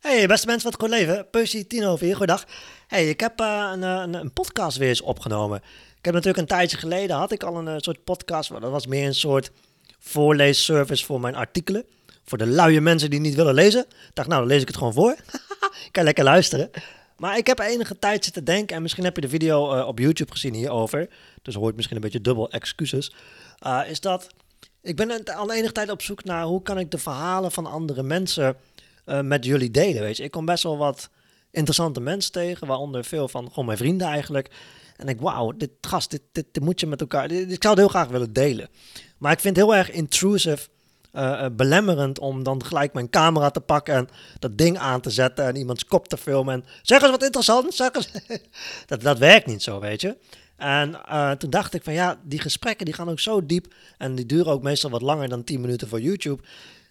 Hey, beste mensen van het Leven. Percy Tino hier. Goedendag. Hey, ik heb uh, een, een, een, podcast weer eens opgenomen. Ik heb natuurlijk een tijdje geleden, had ik al een, eh, soort podcast. Dat was meer een soort voorleesservice voor mijn artikelen. Voor de luie mensen die niet willen lezen. Ik dacht, nou, dan lees ik het gewoon voor. kan lekker luisteren. Maar ik heb enige tijd zitten denken, en misschien heb je de video op YouTube gezien hierover. Dus hoort misschien een beetje dubbel excuses. Is dat ik ben al enige tijd op zoek naar hoe kan ik de verhalen van andere mensen uh, met jullie delen. Weet je, ik kom best wel wat interessante mensen tegen, waaronder veel van gewoon mijn vrienden eigenlijk. En ik, wauw, dit gast, dit, dit, moet je met elkaar. Ik zou het heel graag willen delen. Maar ik vind het heel erg intrusive, uh, belemmerend om dan gelijk mijn camera te pakken en dat ding aan te zetten en iemands kop te filmen. En zeg eens wat interessant, zeg eens. dat, dat werkt niet zo, weet je. En toen dacht ik van ja, die gesprekken die gaan ook zo diep en die duren ook meestal wat langer dan 10 minuten voor YouTube.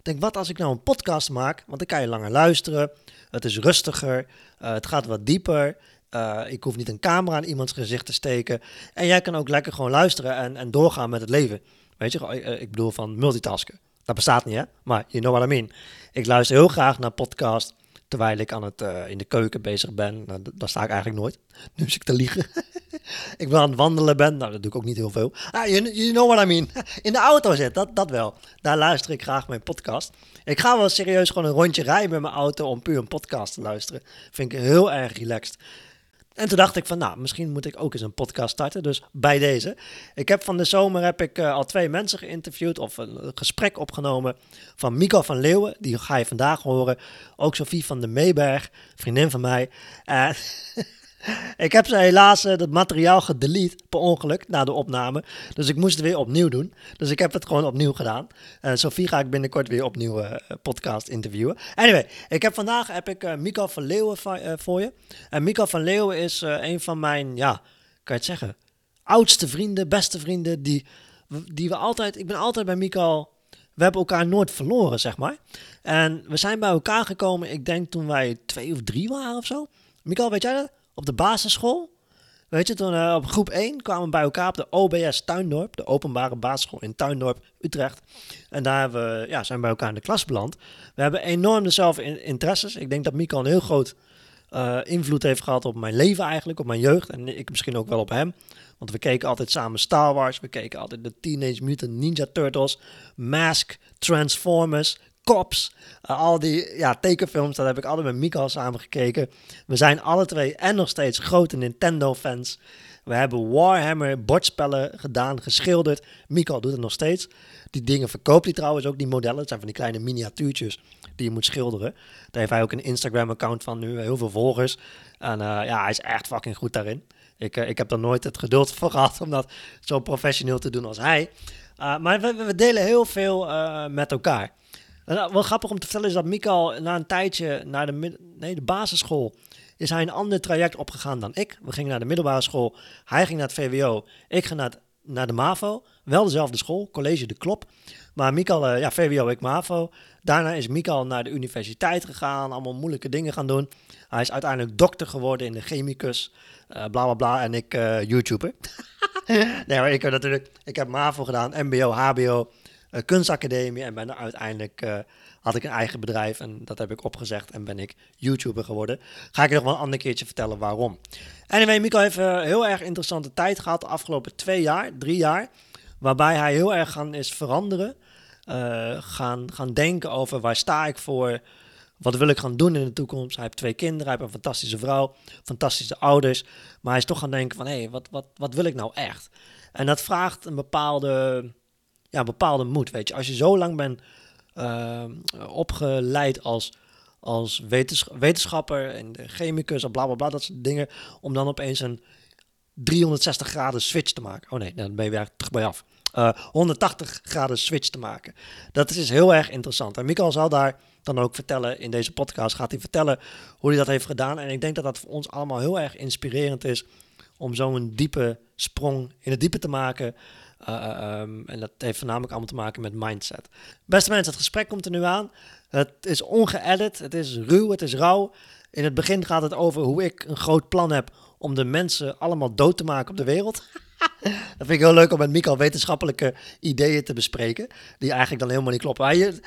Denk, wat als ik nou een podcast maak? Want dan kan je langer luisteren. Het is rustiger. Uh, het gaat wat dieper. Uh, ik hoef niet een camera in iemands gezicht te steken. En jij kan ook lekker gewoon luisteren en, en doorgaan met het leven. Weet je, ik bedoel van multitasken. Dat bestaat niet, hè? Maar you know what I mean. Ik luister heel graag naar podcast terwijl ik aan het, uh, in de keuken bezig ben. Nou, daar sta ik eigenlijk nooit. Nu is ik te liegen. ik ben aan het wandelen ben. Nou, dat doe ik ook niet heel veel. Ah, you, you know what I mean. In de auto zit, dat, dat wel. Daar luister ik graag mijn podcast. Ik ga wel serieus gewoon een rondje rijden met mijn auto om puur een podcast te luisteren. Vind ik heel erg relaxed. En toen dacht ik van, nou, misschien moet ik ook eens een podcast starten. Dus bij deze. Ik heb van de zomer heb ik uh, al twee mensen geïnterviewd of een gesprek opgenomen van Miko van Leeuwen. Die ga je vandaag horen. Ook Sophie van de Meeberg, vriendin van mij. Uh, ik heb ze helaas dat materiaal gedelete per ongeluk na de opname. Dus ik moest het weer opnieuw doen. Dus ik heb het gewoon opnieuw gedaan. Uh, Sophie ga ik binnenkort weer opnieuw uh, podcast interviewen. Anyway, ik heb vandaag heb ik Mika van Leeuwen voor je. En Mika van Leeuwen is een van mijn, ja, kan je het zeggen, oudste vrienden, beste vrienden. Die, die we altijd, ik ben altijd bij Mika we hebben elkaar nooit verloren, zeg maar. En we zijn bij elkaar gekomen, ik denk toen wij twee of drie waren of zo. Mikael, weet jij dat? Op de basisschool. Weet je, toen uh, op groep 1 kwamen we bij elkaar op de OBS Tuindorp, de openbare basisschool in Tuindorp, Utrecht. En daar we, ja, zijn we bij elkaar in de klas beland. We hebben enorm dezelfde interesses. Ik denk dat Mika een heel groot uh, invloed heeft gehad op mijn leven eigenlijk, op mijn jeugd. En ik misschien ook wel op hem. Want we keken altijd samen Star Wars, we keken altijd de Teenage Mutant Ninja Turtles, Mask, Transformers, Cops. Uh, al die ja, tekenfilms, dat heb ik altijd met Mika samen gekeken. We zijn alle twee en nog steeds grote Nintendo-fans. We hebben Warhammer bordspellen gedaan, geschilderd. Mika doet het nog steeds. Die dingen verkoopt hij trouwens ook, die modellen. Het zijn van die kleine miniatuurtjes die je moet schilderen. Daar heeft hij ook een Instagram-account van nu, heel veel volgers. En uh, ja, hij is echt fucking goed daarin. Ik, ik heb er nooit het geduld voor gehad om dat zo professioneel te doen als hij. Maar we, we, delen heel veel met elkaar. En wat grappig om te vertellen is dat Mikael na een tijdje naar de, nee, de basisschool is hij een ander traject opgegaan dan ik. We gingen naar de middelbare school, hij ging naar het VWO, ik ging naar, naar de MAVO. Wel dezelfde school, college De Klop. Maar Mikael, uh, ja, VWO, ik MAVO. Daarna is Mikael naar de universiteit gegaan, allemaal moeilijke dingen gaan doen. Hij is uiteindelijk dokter geworden in de chemicus, uh, bla bla bla. En ik uh, YouTuber. nee, maar ik heb natuurlijk, ik heb MAVO gedaan, MBO, HBO kunstacademie en ben uiteindelijk uh, had ik een eigen bedrijf en dat heb ik opgezegd en ben ik YouTuber geworden. Ga ik je nog wel een ander keertje vertellen waarom. Anyway, Mico heeft een heel erg interessante tijd gehad de afgelopen twee jaar, drie jaar, waarbij hij heel erg gaan is veranderen, gaan, gaan denken over waar sta ik voor, wat wil ik gaan doen in de toekomst? Hij heeft twee kinderen, hij heeft een fantastische vrouw, fantastische ouders. Maar hij is toch gaan denken van, hé, hey, wat, wat, wat wil ik nou echt? En dat vraagt een bepaalde ja, bepaalde moed. Weet je, als je zo lang bent uh, opgeleid als, als wetenschapper en chemicus en bla bla bla, dat soort dingen, om dan opeens een 360 graden switch te maken. Oh nee, dan ben je weer terug bij af. Uh, 180 graden switch te maken. Dat is heel erg interessant. En Mikael zal daar dan ook vertellen in deze podcast. Gaat hij vertellen hoe hij dat heeft gedaan. En ik denk dat dat voor ons allemaal heel erg inspirerend is om zo'n diepe sprong in het diepe te maken. Uh, um, en dat heeft voornamelijk allemaal te maken met mindset. Beste mensen, het gesprek komt er nu aan. Het is ongeëdit, het is ruw, het is rauw. In het begin gaat het over hoe ik een groot plan heb om de mensen allemaal dood te maken op de wereld. dat vind ik heel leuk om met Mikael wetenschappelijke ideeën te bespreken, die eigenlijk dan helemaal niet kloppen. Maar je,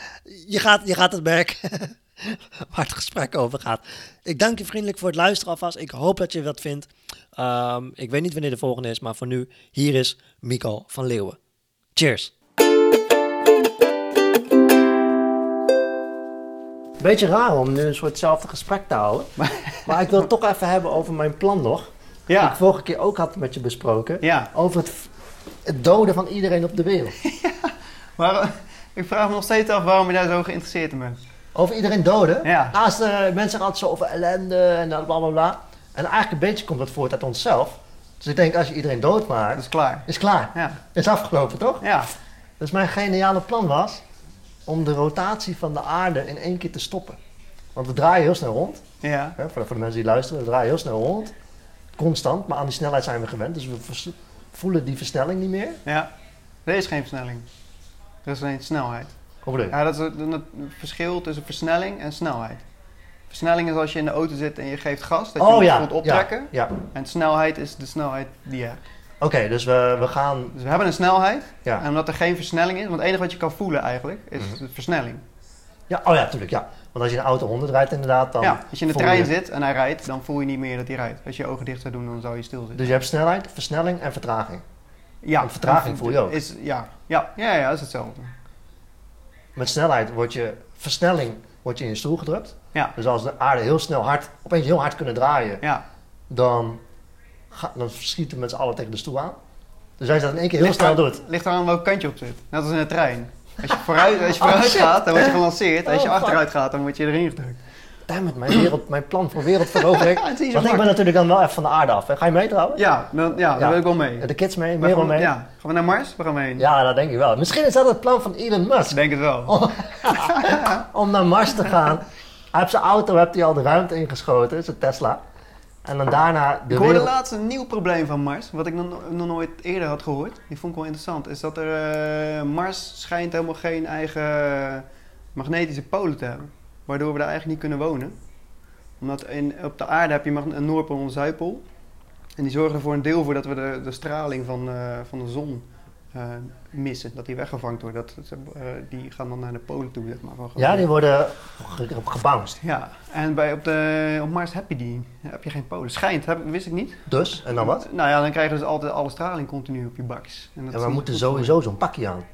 je, gaat, je gaat het merken. waar het gesprek over gaat. Ik dank je vriendelijk voor het luisteren alvast. Ik hoop dat je wat vindt. Ehm, ik weet niet wanneer de volgende is, maar voor nu, hier is Mico van Leeuwen. Cheers. Beetje raar om nu een soortzelfde gesprek te houden. Maar ik wil het toch even hebben over mijn plan nog. Die ik Ja, vorige keer ook had met je besproken. ja. Over het, het doden van iedereen op de wereld. Maar eh, ik vraag me nog steeds af waarom je daar zo geïnteresseerd in bent. Over iedereen doden? Ja. Naast de mensen zeggen altijd zo over ellende en bla bla bla. En eigenlijk een beetje komt dat voort uit onszelf. Dus ik denk, als je iedereen doodmaakt, is klaar. is klaar. Ja, Is afgelopen, toch? ja. Dus mijn geniale plan was om de rotatie van de aarde in één keer te stoppen. Want we draaien heel snel rond. ja. Hè, voor, de, voor de mensen die luisteren, we draaien heel snel rond. Constant, maar aan die snelheid zijn we gewend. Dus we voelen die versnelling niet meer. ja. Er is geen versnelling. Er is alleen snelheid. Hoe bedoel je? Ja, dat is het verschil tussen versnelling en snelheid. Versnelling is als je in de auto zit en je geeft gas, dat je oh ja. voelt optrekken. Ja. ja. En snelheid is de snelheid die je hebt. Oké, dus we, we gaan. Dus we hebben een snelheid. Ja. En omdat er geen versnelling is, want het enige wat je kan voelen eigenlijk, is Mhm. de versnelling. Ja, oh ja, tuurlijk. Ja. Want als je een auto 100 rijdt, inderdaad, dan. ja, als je in de trein zit en hij rijdt, dan voel je niet meer dat hij rijdt. Als je je ogen dicht zou doen, dan zou je stilzitten. Dus je hebt snelheid, versnelling en vertraging. ja, want vertraging voel je ook. Is, ja, ja, ja, ja, dat is hetzelfde. Met snelheid wordt je versnelling wordt je in je stoel gedrukt. Ja, Dus als de aarde heel snel hard, opeens heel hard kunnen draaien, ja. dan, ga, dan schieten we met z'n allen tegen de stoel aan. Dus als je dat in één keer heel Ligt snel aan- doet. Ligt eraan welk kant je op zit. Net als in de trein. Als je vooruit, als je Oh, vooruit gaat, dan word je gelanceerd. Als je Oh, achteruit gaat, dan word je erin gedrukt. Dammit, mijn, wereld, mijn plan voor wereldverovering. Ja, Want ik ben natuurlijk dan wel even van de aarde af. hè. Ga je mee trouwens? Ja, dan, ja, Ja. daar wil ik wel mee. De kids mee, Merel mee? Ja. Gaan we naar Mars? Waar gaan we heen? Ja, dat denk ik wel. Misschien is dat het plan van Elon Musk. Ik denk het wel. Om, om naar Mars te gaan. Hij zijn auto heeft hij al de ruimte ingeschoten, zijn Tesla. En dan daarna de ik hoorde wereld... laatst een nieuw probleem van Mars, wat ik nog, nog nooit eerder had gehoord. Die vond ik wel interessant. Is dat er eh, Mars schijnt helemaal geen eigen magnetische polen te hebben. Waardoor we daar eigenlijk niet kunnen wonen. Omdat in, op de aarde heb je een Noordpool en een Zuidpool. En die zorgen er voor een deel voor dat we de, de straling van, eh, van de zon eh, missen. Dat die weggevangen wordt. Dat, ze- eh, die gaan dan naar de polen toe, zeg maar. Van Ja, die worden ge- gebounced. Ja, en bij, op, de, op Mars heb je die. Heb je geen polen. Schijnt, heb, wist ik niet. Dus, en dan wat? Nou ja, dan krijg je dus altijd alle straling continu op je bakjes. En dat Ja, we moeten sowieso zo'n pakje aan.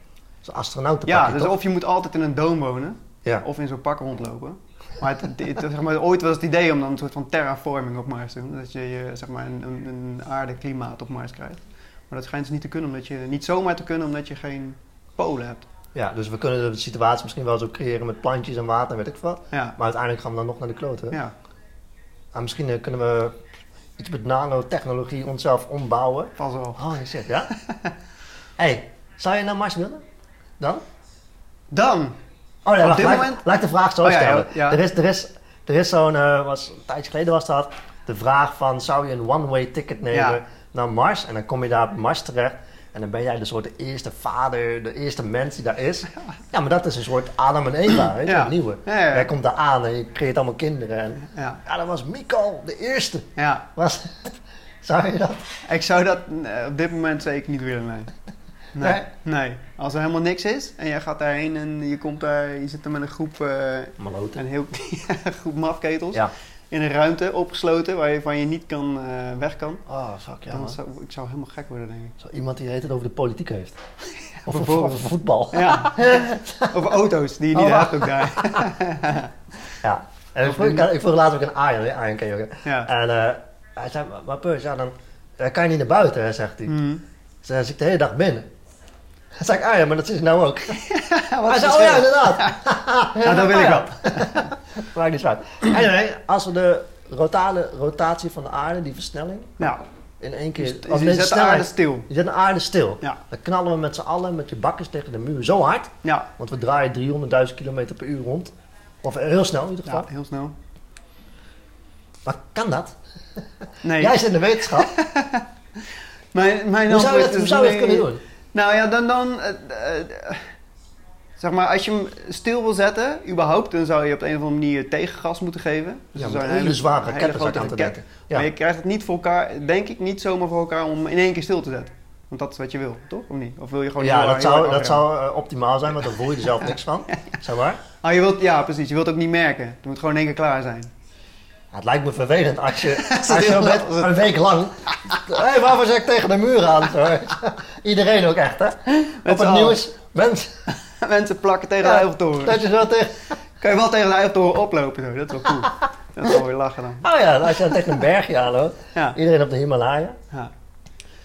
Zo'n je. astronautenpakje, Ja, dus toch? of je moet altijd in een doom wonen, Ja. of in zo'n pak rondlopen. Maar, het, zeg maar ooit was het idee om dan een soort van terraforming op Mars te doen. Dat je, je zeg maar een, een, een aardeklimaat op Mars krijgt. Maar dat schijnt dus niet te kunnen, omdat je niet zomaar te kunnen omdat je geen polen hebt. ja, dus we kunnen de situatie misschien wel zo creëren met plantjes en water en weet ik wat. Ja, Maar uiteindelijk gaan we dan nog naar de kloten. ja. Ah, misschien eh, kunnen we iets met nanotechnologie onszelf ombouwen. pas wel. Oh, shit, ja? hey, zou je naar Mars willen? Dan? Dan, Oh nee, Op dit laat, moment- laat ik de vraag zo Oh, ja, stellen. ja, ja. Er is, er is, er is zo'n, eh, was, een tijdje geleden was dat, de vraag van zou je een one-way ticket nemen Ja. Naar Mars en dan kom je daar op Mars terecht en dan ben jij de soort de eerste vader, de eerste mens die daar is. Ja, maar dat is een soort Adam en Eva, weet je, Ja. nieuwe. Ja, ja. Jij komt daar aan en je creëert allemaal kinderen en ja, ja, dat was Miko, de eerste. ja. Was, zou je dat? Ik zou dat eh, op dit moment zeker niet willen, nee. Nee, Nee? nee. Als er helemaal niks is en jij gaat daarheen en je komt daar, je zit er met een groep, Maloten. een heel groep mafketels Ja. In een ruimte opgesloten waarvan je niet kan, eh, weg kan. Oh, fuck ja dan man. zou, ik zou helemaal gek worden, denk ik. Zo iemand die het over de politiek heeft. Of over, voetbal. Ja. Over auto's die je niet Oh, hebt ook daar. Ja. En ik vroeg, ik, vroeg laatst ook een Arjen, Arjen ken je ook? Ja. En eh, hij zei, maar, Pus, ja, dan kan je niet naar buiten, hè, zegt hij. Mhm. Dus dan zit ik de hele dag binnen. Dan zei ik, ah ja, maar dat is nou ook. Hij zei, oh ja, inderdaad. Ja, dat wil ik wel. Maakt niet uit. Anyway, als we de rotale, rotatie van de aarde, die versnelling, in één keer... je zet de aarde stil. Je zet de aarde stil. Ja. Dan knallen we met z'n allen, met je bakkers tegen de muur, zo hard. Ja. Want we draaien 300.000 km per uur rond. Of heel snel in ieder geval. ja, heel snel. Maar kan dat? Nee, Jij zit in de wetenschap. mijn, mijn hoe zou je hoe zou je nee. kunnen doen? Nou ja, dan, dan eh, eh, zeg maar, als je hem stil wil zetten, überhaupt, dan zou je op een of andere manier tegengas moeten geven. Dus Ja, zou je hele zware hele zou grote aan te denken. Ja. Maar je krijgt het niet voor elkaar, denk ik, niet zomaar voor elkaar om in één keer stil te zetten. Want dat is wat je wil, toch? Of niet? Of wil je gewoon ja, dat zou, dat zou eh, optimaal zijn, want dan voel je er zelf niks van. Zeg maar. Ah, je wilt, ja, precies. Je wilt het ook niet merken. Het moet gewoon in één keer klaar zijn. Ja, het lijkt me vervelend als je, als je een week lang... Hé, waarvoor zeg ik tegen de muur aan? Iedereen ook echt, hè? Op z'n het nieuws. Mensen, Mensen plakken tegen de Eiffeltoren. dat je zo tegen... Kan je wel tegen de Eiffeltoren oplopen, zo. dat is wel cool. dat is wel weer lachen dan. Oh ja, als je dan tegen een bergje aanloopt. Iedereen op de Himalaya. ja,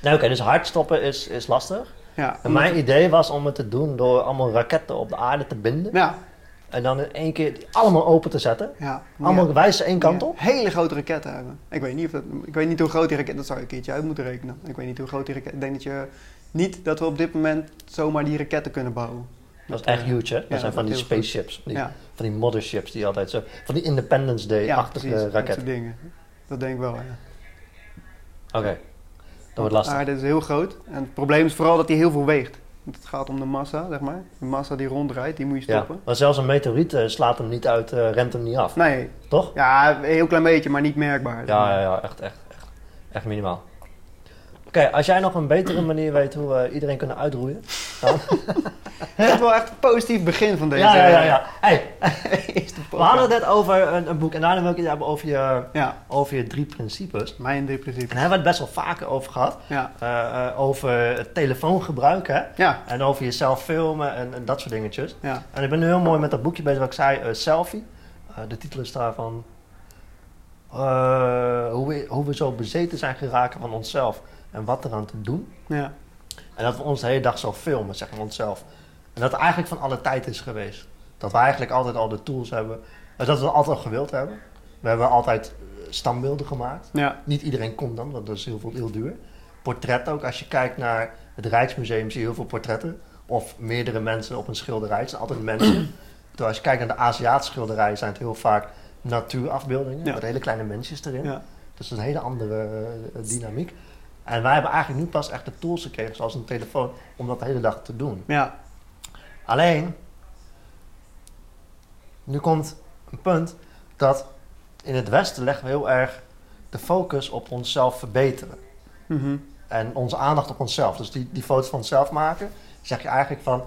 Nou oké, dus hard stoppen is, is lastig. ja. En mijn idee was om het te doen door allemaal raketten op de aarde te binden. Ja, En dan in één keer allemaal open te zetten. ja. Allemaal Ja. wijzen één kant op. Hele grote raketten hebben. Ik weet niet, of dat, ik weet niet hoe groot die raket... Dat zou je een keertje uit moeten rekenen. Ik weet niet hoe groot die raket... Ik denk dat je... Niet dat we op dit moment zomaar die raketten kunnen bouwen. Dat is echt huge, hè? Dat Ja, zijn dat van die spaceships. Van die, Ja, van die motherships die altijd zo... Van die Independence ja Day-achtige. Dat raketten. soort dingen. Dat denk ik wel, ja. Oké, dat wordt lastig. De aarde is heel groot. En het probleem is vooral dat die heel veel weegt. Want het gaat om de massa, zeg maar. De massa die ronddraait, die moet je Ja, stoppen. maar zelfs een meteoriet eh, slaat hem niet uit, eh, remt hem niet af. Nee, Toch? ja, een heel klein beetje, maar niet merkbaar. Ja, ja, ja, echt, echt, echt, echt minimaal. Oké, als jij nog een betere manier weet hoe we iedereen kunnen uitroeien, Het is wel echt een positief begin van deze ja, ja, ja, ja. Hey, we hadden het net over een, een boek en daarna wil ik het hebben over je, Ja, over je drie principes. mijn drie En principes. daar hebben we het best wel vaker over gehad. Ja, Eh, eh, over het telefoongebruik, hè? ja, En over jezelf filmen en, en dat soort dingetjes. ja. En ik ben nu heel mooi met dat boekje bezig wat ik zei, eh, Selfie. De titel is daarvan... hoe, we, hoe we zo bezeten zijn geraken van onszelf en wat eraan te doen. ja. En dat we ons de hele dag zo filmen, zeg maar onszelf. En dat het eigenlijk van alle tijd is geweest. Dat we eigenlijk altijd al de tools hebben. dat we het altijd al gewild hebben. We hebben altijd eh, standbeelden gemaakt. Ja, Niet iedereen komt dan, want dat is heel, veel, heel duur. Portret ook. Als je kijkt naar het Rijksmuseum zie je heel veel portretten. Of meerdere mensen op een schilderij. Het zijn altijd mensen. Terwijl als je kijkt naar de Aziatische schilderijen zijn het heel vaak natuurafbeeldingen. Ja. Met hele kleine mensjes erin. ja. Dus dat is een hele andere eh, dynamiek. En wij hebben eigenlijk nu pas echt de tools gekregen, zoals een telefoon, om dat de hele dag te doen. ja. Alleen, nu komt een punt dat in het Westen leggen we heel erg de focus op onszelf verbeteren. Mhm. En onze aandacht op onszelf. Dus die, die foto's van onszelf maken, zeg je eigenlijk van,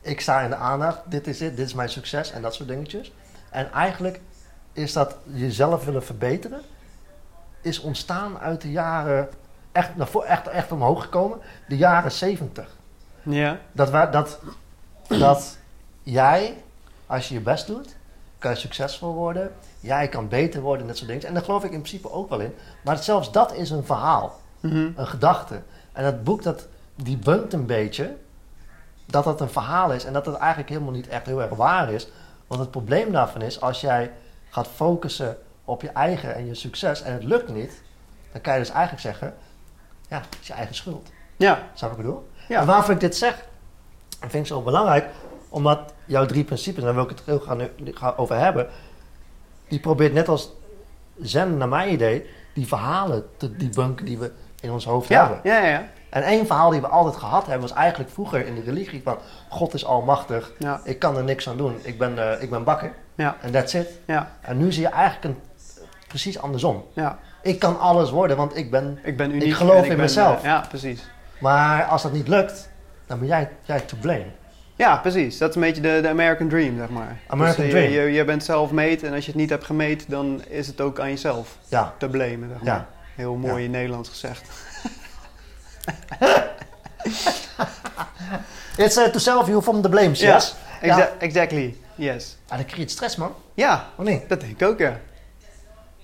ik sta in de aandacht, dit is het, dit is mijn succes en dat soort dingetjes. En eigenlijk is dat jezelf willen verbeteren, is ontstaan uit de jaren, echt, echt, echt omhoog gekomen, de jaren 70. Ja, Dat, wij, dat, dat jij, als je je best doet, kan je succesvol worden. Jij kan beter worden en dat soort dingen. En daar geloof ik in principe ook wel in. Maar zelfs dat is een verhaal, Mhm. een gedachte. En dat boek, dat, die een beetje dat dat een verhaal is. En dat het eigenlijk helemaal niet echt heel erg waar is. Want het probleem daarvan is, als jij gaat focussen op je eigen en je succes en het lukt niet, dan kan je dus eigenlijk zeggen, ja, het is je eigen schuld. ja, Snap ik bedoel? Ja. En waarvoor ik dit zeg, vind ik zo belangrijk, omdat jouw drie principes, daar wil ik het heel graag over hebben, die probeert net als Zen, naar mijn idee, die verhalen te debunken die we in ons hoofd ja, hebben. ja, ja, ja. En één verhaal die we altijd gehad hebben, was eigenlijk vroeger in de religie van God is almachtig, Ja, ik kan er niks aan doen, ik ben, eh, ik ben bakker ja, en that's it. ja, En nu zie je eigenlijk een, precies andersom. ja. Ik kan alles worden, want ik ben Ik ben uniek. Ik geloof in ben, mezelf. eh, ja, precies. Maar als dat niet lukt, dan ben jij, jij to blame. Ja, precies. Dat is een beetje de, de American Dream, zeg maar. American dus, eh, Dream. Je, je, je bent zelf made en als je het niet hebt gemeten, dan is het ook aan jezelf Ja, te blamen, zeg maar. Ja. Heel mooi in Nederlands gezegd. it's uh, to self you from the blame, Ja. yes? Ja. Exa- Exactly. Yes. Ah, dat creëert stress, man. Ja, Of niet? dat denk ik ook, ja.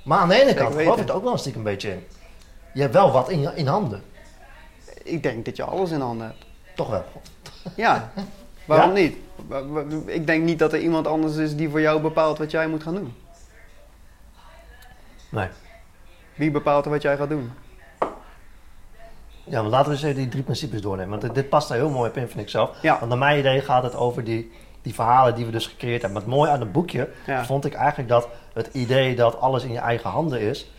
Maar aan de ene kant geloof ik er ook wel een stiekem een beetje in. Je hebt wel wat in, in handen. Ik denk dat je alles in handen hebt. Toch wel. Ja. Waarom Ja? niet? Ik denk niet dat er iemand anders is die voor jou bepaalt wat jij moet gaan doen. Nee. Wie bepaalt er wat jij gaat doen? Ja, maar laten we eens even die drie principes doornemen. Want dit, dit past daar heel mooi op in, vind ik zelf. Ja. Want naar mijn idee gaat het over die, die verhalen die we dus gecreëerd hebben. Maar het mooie aan het boekje Ja. vond ik eigenlijk dat het idee dat alles in je eigen handen is,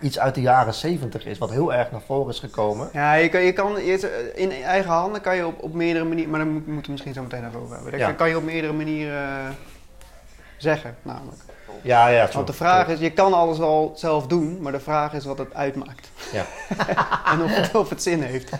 iets uit de jaren zeventig is, wat heel erg naar voren is gekomen. Ja, je kan, je kan je- in eigen handen kan je op, op meerdere manieren, maar daar moet- moeten we misschien zo meteen over hebben. Ja. kan, kan je op meerdere manieren eh, zeggen, namelijk. Ja, ja. Want de vraag is, je kan alles wel zelf doen, maar de vraag is wat het uitmaakt. Ja. en of het, of het zin heeft.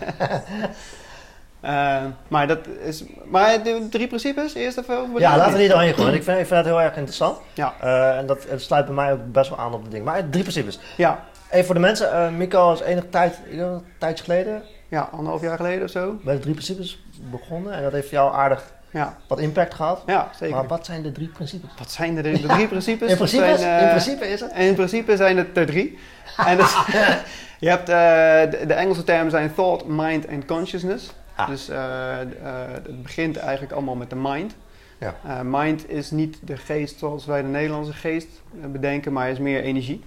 Eh, maar dat is. Maar de drie principes, eerst even. Ja, laten we die doorheen gooien. Ik vind, ik vind dat heel erg interessant. Ja. Eh, en dat sluit bij mij ook best wel aan op het ding. Maar drie principes. Ja, Even voor de mensen. eh Mico is enige tijd, een tijdje geleden ja, anderhalf jaar geleden of zo. bij de drie principes begonnen. En dat heeft jou aardig Ja, wat impact gehad. ja zeker. Maar wat zijn de drie principes? Wat zijn de, drie- de drie principes? In principe, zijn, in principe is het... in principe zijn het er drie. En dat, je hebt, de, de Engelse termen zijn thought, mind en consciousness. Ah. Dus eh, eh, het begint eigenlijk allemaal met de mind. Ja. Eh, mind is niet de geest zoals wij de Nederlandse geest bedenken, maar is meer energie.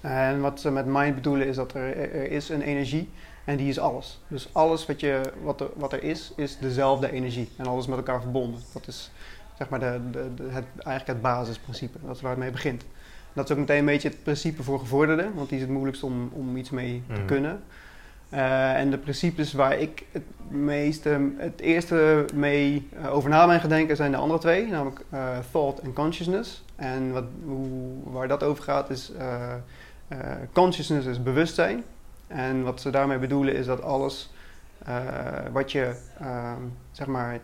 En wat ze met mind bedoelen is dat er, er is een energie en die is alles. Dus alles wat, je, wat, er, wat er is, is dezelfde energie en alles met elkaar verbonden. Dat is zeg maar de, de, de- het, eigenlijk het basisprincipe, dat is waar het mee begint. Dat is ook meteen een beetje het principe voor gevorderden, want die is het moeilijkst om, om iets mee te Mhm. kunnen. Eh, en de principes waar ik het meeste, het eerste mee eh, over na ben gaan denken zijn de andere twee, namelijk eh, thought en consciousness. En wat, hoe, waar dat over gaat is, consciousness is bewustzijn. En wat ze daarmee bedoelen is dat alles wat je ehm, zeg maar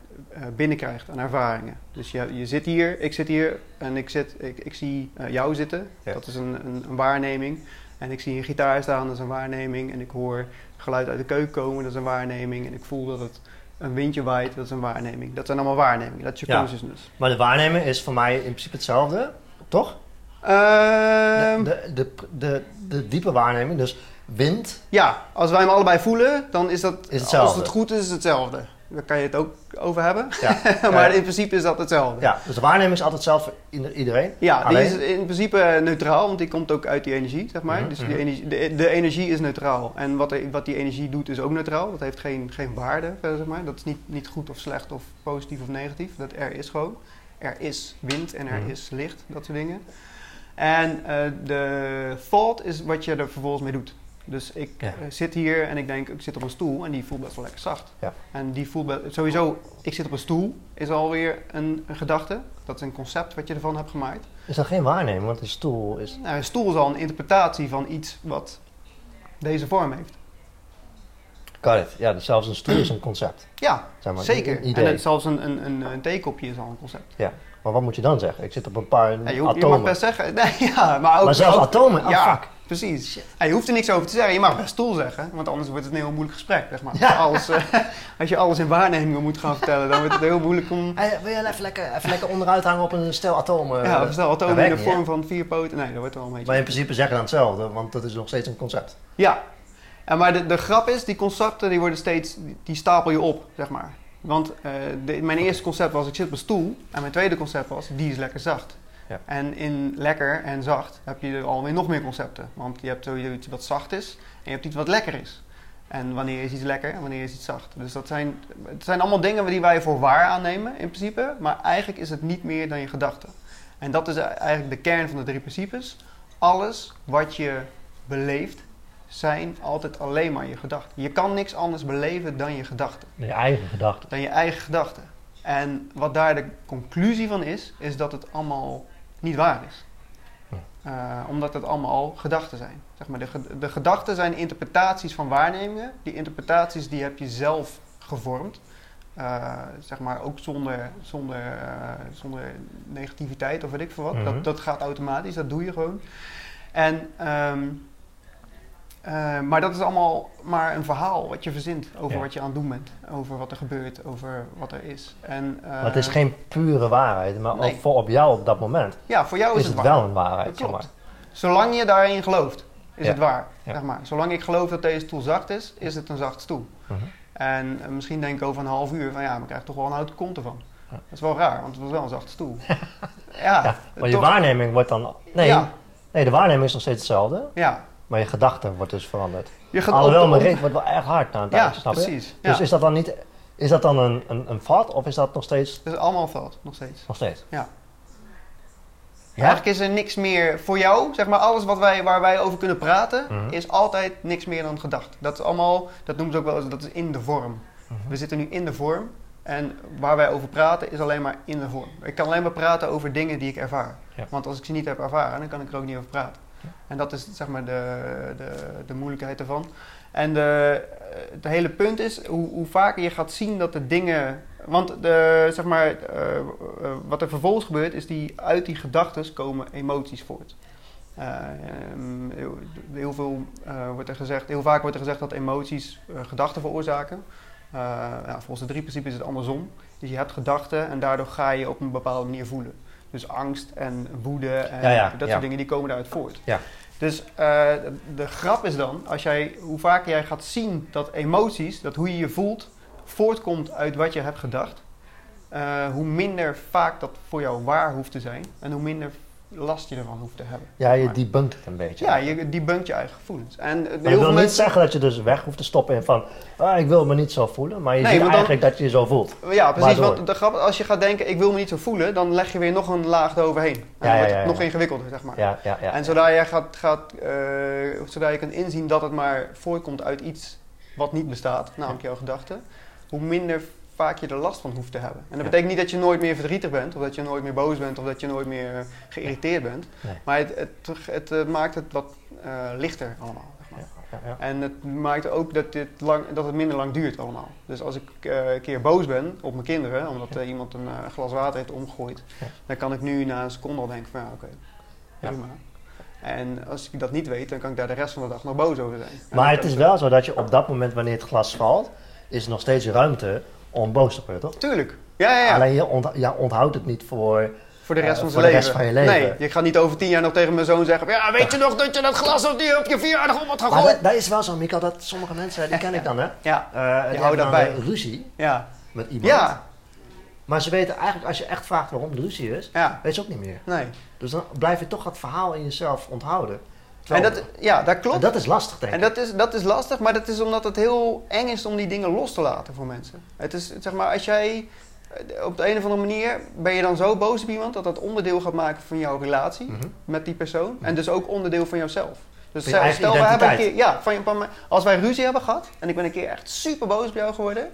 binnenkrijgt aan ervaringen. Dus je, je zit hier, ik zit hier en ik, zit, ik, ik zie jou zitten. Dat is een, een, een waarneming. En ik zie een gitaar staan, dat is een waarneming. En ik hoor geluid uit de keuken komen, dat is een waarneming. En ik voel dat het een windje waait, dat is een waarneming. Dat zijn allemaal waarnemingen, dat is je Ja. consciousness. Maar de waarneming is voor mij in principe hetzelfde, toch? Ehm, De, de, de, de, de diepe waarneming, dus wind. Ja, als wij hem allebei voelen, dan is dat, Is hetzelfde. als het goed is, is het hetzelfde. Daar kan je het ook over hebben. Ja. maar Eh, in principe is dat hetzelfde. Ja, dus de waarneming is altijd hetzelfde voor ieder- iedereen. Ja, die is in principe neutraal, want die komt ook uit die energie, zeg maar. Mhm, Dus mhm. die energie, de, de energie is neutraal. En wat, er- wat die energie doet, is ook neutraal. Dat heeft geen, geen waarde, verder, zeg maar. Dat is niet, niet goed of slecht of positief of negatief. Dat er is gewoon. Er is wind en er Mhm. is licht, dat soort dingen. En eh, de thought is wat je er vervolgens mee doet. Dus ik Ja. eh, zit hier en ik denk, ik zit op een stoel en die voelt best wel lekker zacht. Ja. En die voelt be- sowieso, ik zit op een stoel, is alweer een, een gedachte. Dat is een concept wat je ervan hebt gemaakt. Is dat geen waarneming, want een stoel is... Nou, een stoel is al een interpretatie van iets wat deze vorm heeft. Got it. Ja, dus zelfs een stoel is een concept. Ja, Zeg maar, zeker. Een. En zelfs een, een, een, een theekopje is al een concept. Maar wat moet je dan zeggen? Ik zit op een paar Ja, je, hoeft- je atomen. mag best zeggen, nee, ja, maar ook... maar zelfs ook- atomen? Oh, ja, fuck. Precies. Ja, je hoeft er niks over te zeggen. Je mag best stoel zeggen, want anders wordt het een heel moeilijk gesprek, zeg maar. Ja. Als, eh, als je alles in waarnemingen moet gaan vertellen, dan wordt het heel moeilijk om... Hey, wil je even lekker, even lekker onderuit hangen op een stel atomen? Ja, of stel atomen in de vorm van vier poten. Nee, dat wordt wel een beetje... Maar in principe zeggen dan hetzelfde, want dat is nog steeds een concept. Ja, en maar de, de grap is, die concepten die worden steeds, die, die stapel je op, zeg maar. Want eh, de- mijn eerste concept was, ik zit op een stoel. En mijn tweede concept was, die is lekker zacht. Ja. En in lekker en zacht heb je er alweer nog meer concepten. Want je hebt sowieso iets wat zacht is en je hebt iets wat lekker is. En wanneer is iets lekker en wanneer is iets zacht. Dus dat zijn, het zijn allemaal dingen die wij voor waar aannemen in principe. Maar eigenlijk is het niet meer dan je gedachten. En dat is eigenlijk de kern van de drie principes. Alles wat je beleeft zijn altijd alleen maar je gedachten. Je kan niks anders beleven dan je gedachten, Je eigen gedachten. dan je eigen gedachten. En wat daar de conclusie van is, is dat het allemaal niet waar is. Eh, omdat het allemaal gedachten zijn. Zeg maar, de, ge- de gedachten zijn interpretaties van waarnemingen. Die interpretaties die heb je zelf gevormd. Eh, zeg maar ook zonder, zonder, eh, zonder negativiteit of weet ik veel wat. Mhm. dat, dat gaat automatisch, dat doe je gewoon. En, ehm, eh, maar dat is allemaal maar een verhaal wat je verzint over Ja. wat je aan het doen bent. Over wat er gebeurt, over wat er is. En, eh, Maar het is geen pure waarheid, maar nee. ook voor op jou op dat moment Ja, voor jou is, is het waar. wel een waarheid. Zeg maar. Zolang je daarin gelooft, is Ja. het waar. Ja. Zeg maar. Zolang ik geloof dat deze stoel zacht is, is het een zacht stoel. Mhm. En eh, misschien denk ik over een half uur van ja, maar ik krijg toch wel een houten kont ervan. Ja. Dat is wel raar, want het was wel een zachte stoel. ja, maar je waarneming wordt dan... Nee, nee, de waarneming is nog steeds hetzelfde, ja. Maar je gedachte wordt dus veranderd. Je gaat Alhoewel, op- mijn reet wordt wel erg hard na een Ja, tijdje, snap je? precies. Ja. Dus is dat dan niet... Is dat dan een, een, een vat of is dat nog steeds... Het is allemaal veld, nog steeds. Nog steeds? Ja. Ja? Eigenlijk is er niks meer voor jou, zeg maar alles wat wij, waar wij over kunnen praten, Mhm. is altijd niks meer dan gedacht. Dat is allemaal, dat noemen ze ook wel eens, dat is in de vorm. Mhm. We zitten nu in de vorm En waar wij over praten is alleen maar in de vorm. Ik kan alleen maar praten over dingen die ik ervaar. Ja. Want als ik ze niet heb ervaren, dan kan ik er ook niet over praten. En dat is zeg maar de, de, de moeilijkheid ervan. En de, het hele punt is, hoe, hoe vaker je gaat zien dat de dingen... Want de, zeg maar, eh, eh, wat er vervolgens gebeurt, is die uit die gedachten komen emoties voort. Eh, ehm, heel, veel wordt er gezegd, heel vaak wordt er gezegd dat emoties gedachten veroorzaken. Volgens de drie principes is het andersom. Dus je hebt gedachten en daardoor ga je op een bepaalde manier voelen. Dus angst en woede en Ja, ja, dat soort dingen die komen daaruit voort. Ja. Dus eh, de, de grap is dan, als jij, hoe vaker jij gaat zien dat emoties, dat hoe je je voelt, voortkomt uit wat je hebt gedacht, eh, hoe minder vaak dat voor jou waar hoeft te zijn en hoe minder last je ervan hoeft te hebben. Ja, je debunkt het een beetje. Ja, je debunkt je eigen gevoelens. En Maar dat wil niet zeggen dat je dus weg hoeft te stoppen in van, ah, ik wil me niet zo voelen. Maar je Nee, ziet dan- eigenlijk dat je je zo voelt. Ja, precies. Waardoor? Want de grap, als je gaat denken, ik wil me niet zo voelen, dan leg je weer nog een laag eroverheen. En dan ja, wordt het ja. nog ingewikkelder, zeg maar. Ja, ja, ja. En zodra je, gaat, gaat, eh, zodra je kunt inzien dat het maar voortkomt uit iets wat niet bestaat, namelijk jouw gedachten, hoe minder vaak je er last van hoeft te hebben. En dat betekent niet dat je nooit meer verdrietig bent, of dat je nooit meer boos bent, of dat je nooit meer eh, geïrriteerd bent. Nee. Maar het, het, het, eh, maakt het wat eh, lichter allemaal. Zeg maar. Ja. En het maakt ook dat, dit lang, dat het minder lang duurt allemaal. Dus als ik een keer boos ben op mijn kinderen, omdat iemand een glas water heeft omgegooid, dan kan ik nu na een seconde al denken van ja, oké, Ja. prima. En als ik dat niet weet, dan kan ik daar de rest van de dag nog boos over zijn. Maar het is wel zo dat je op dat moment, wanneer het glas valt, is er nog steeds ruimte om boos te worden, toch? Tuurlijk. Ja, ja, ja. Alleen je, ont, ja, onthoudt het niet voor... voor de rest eh, van voor zijn de leven. rest van je leven. Nee, je gaat niet over tien jaar nog tegen mijn zoon zeggen: Ja, weet je nog dat je dat glas op, die, op je verjaardag om had Maar gegooid? dat, dat is wel zo, Mika, dat sommige mensen, die ken ik dan, hè? Ja, Eh, die houdt hebben dat dan bij. een ruzie ja, met iemand. ja, Maar ze weten eigenlijk, als je echt vraagt waarom de ruzie is, ja. weet ze ook niet meer. Nee. Dus dan blijf je toch het verhaal in jezelf onthouden. En dat, ja, dat klopt. en dat is lastig, denk En ik. dat is, dat is lastig, maar dat is omdat het heel eng is om die dingen los te laten voor mensen. Het is, zeg maar, als jij eh, op de een of andere manier ben je dan zo boos op iemand dat dat onderdeel gaat maken van jouw relatie Mhm. met die persoon. En dus ook onderdeel van jouzelf. Dus je stel, we hebben een keer, ja, van, als wij ruzie hebben gehad en ik ben een keer echt super boos op jou geworden,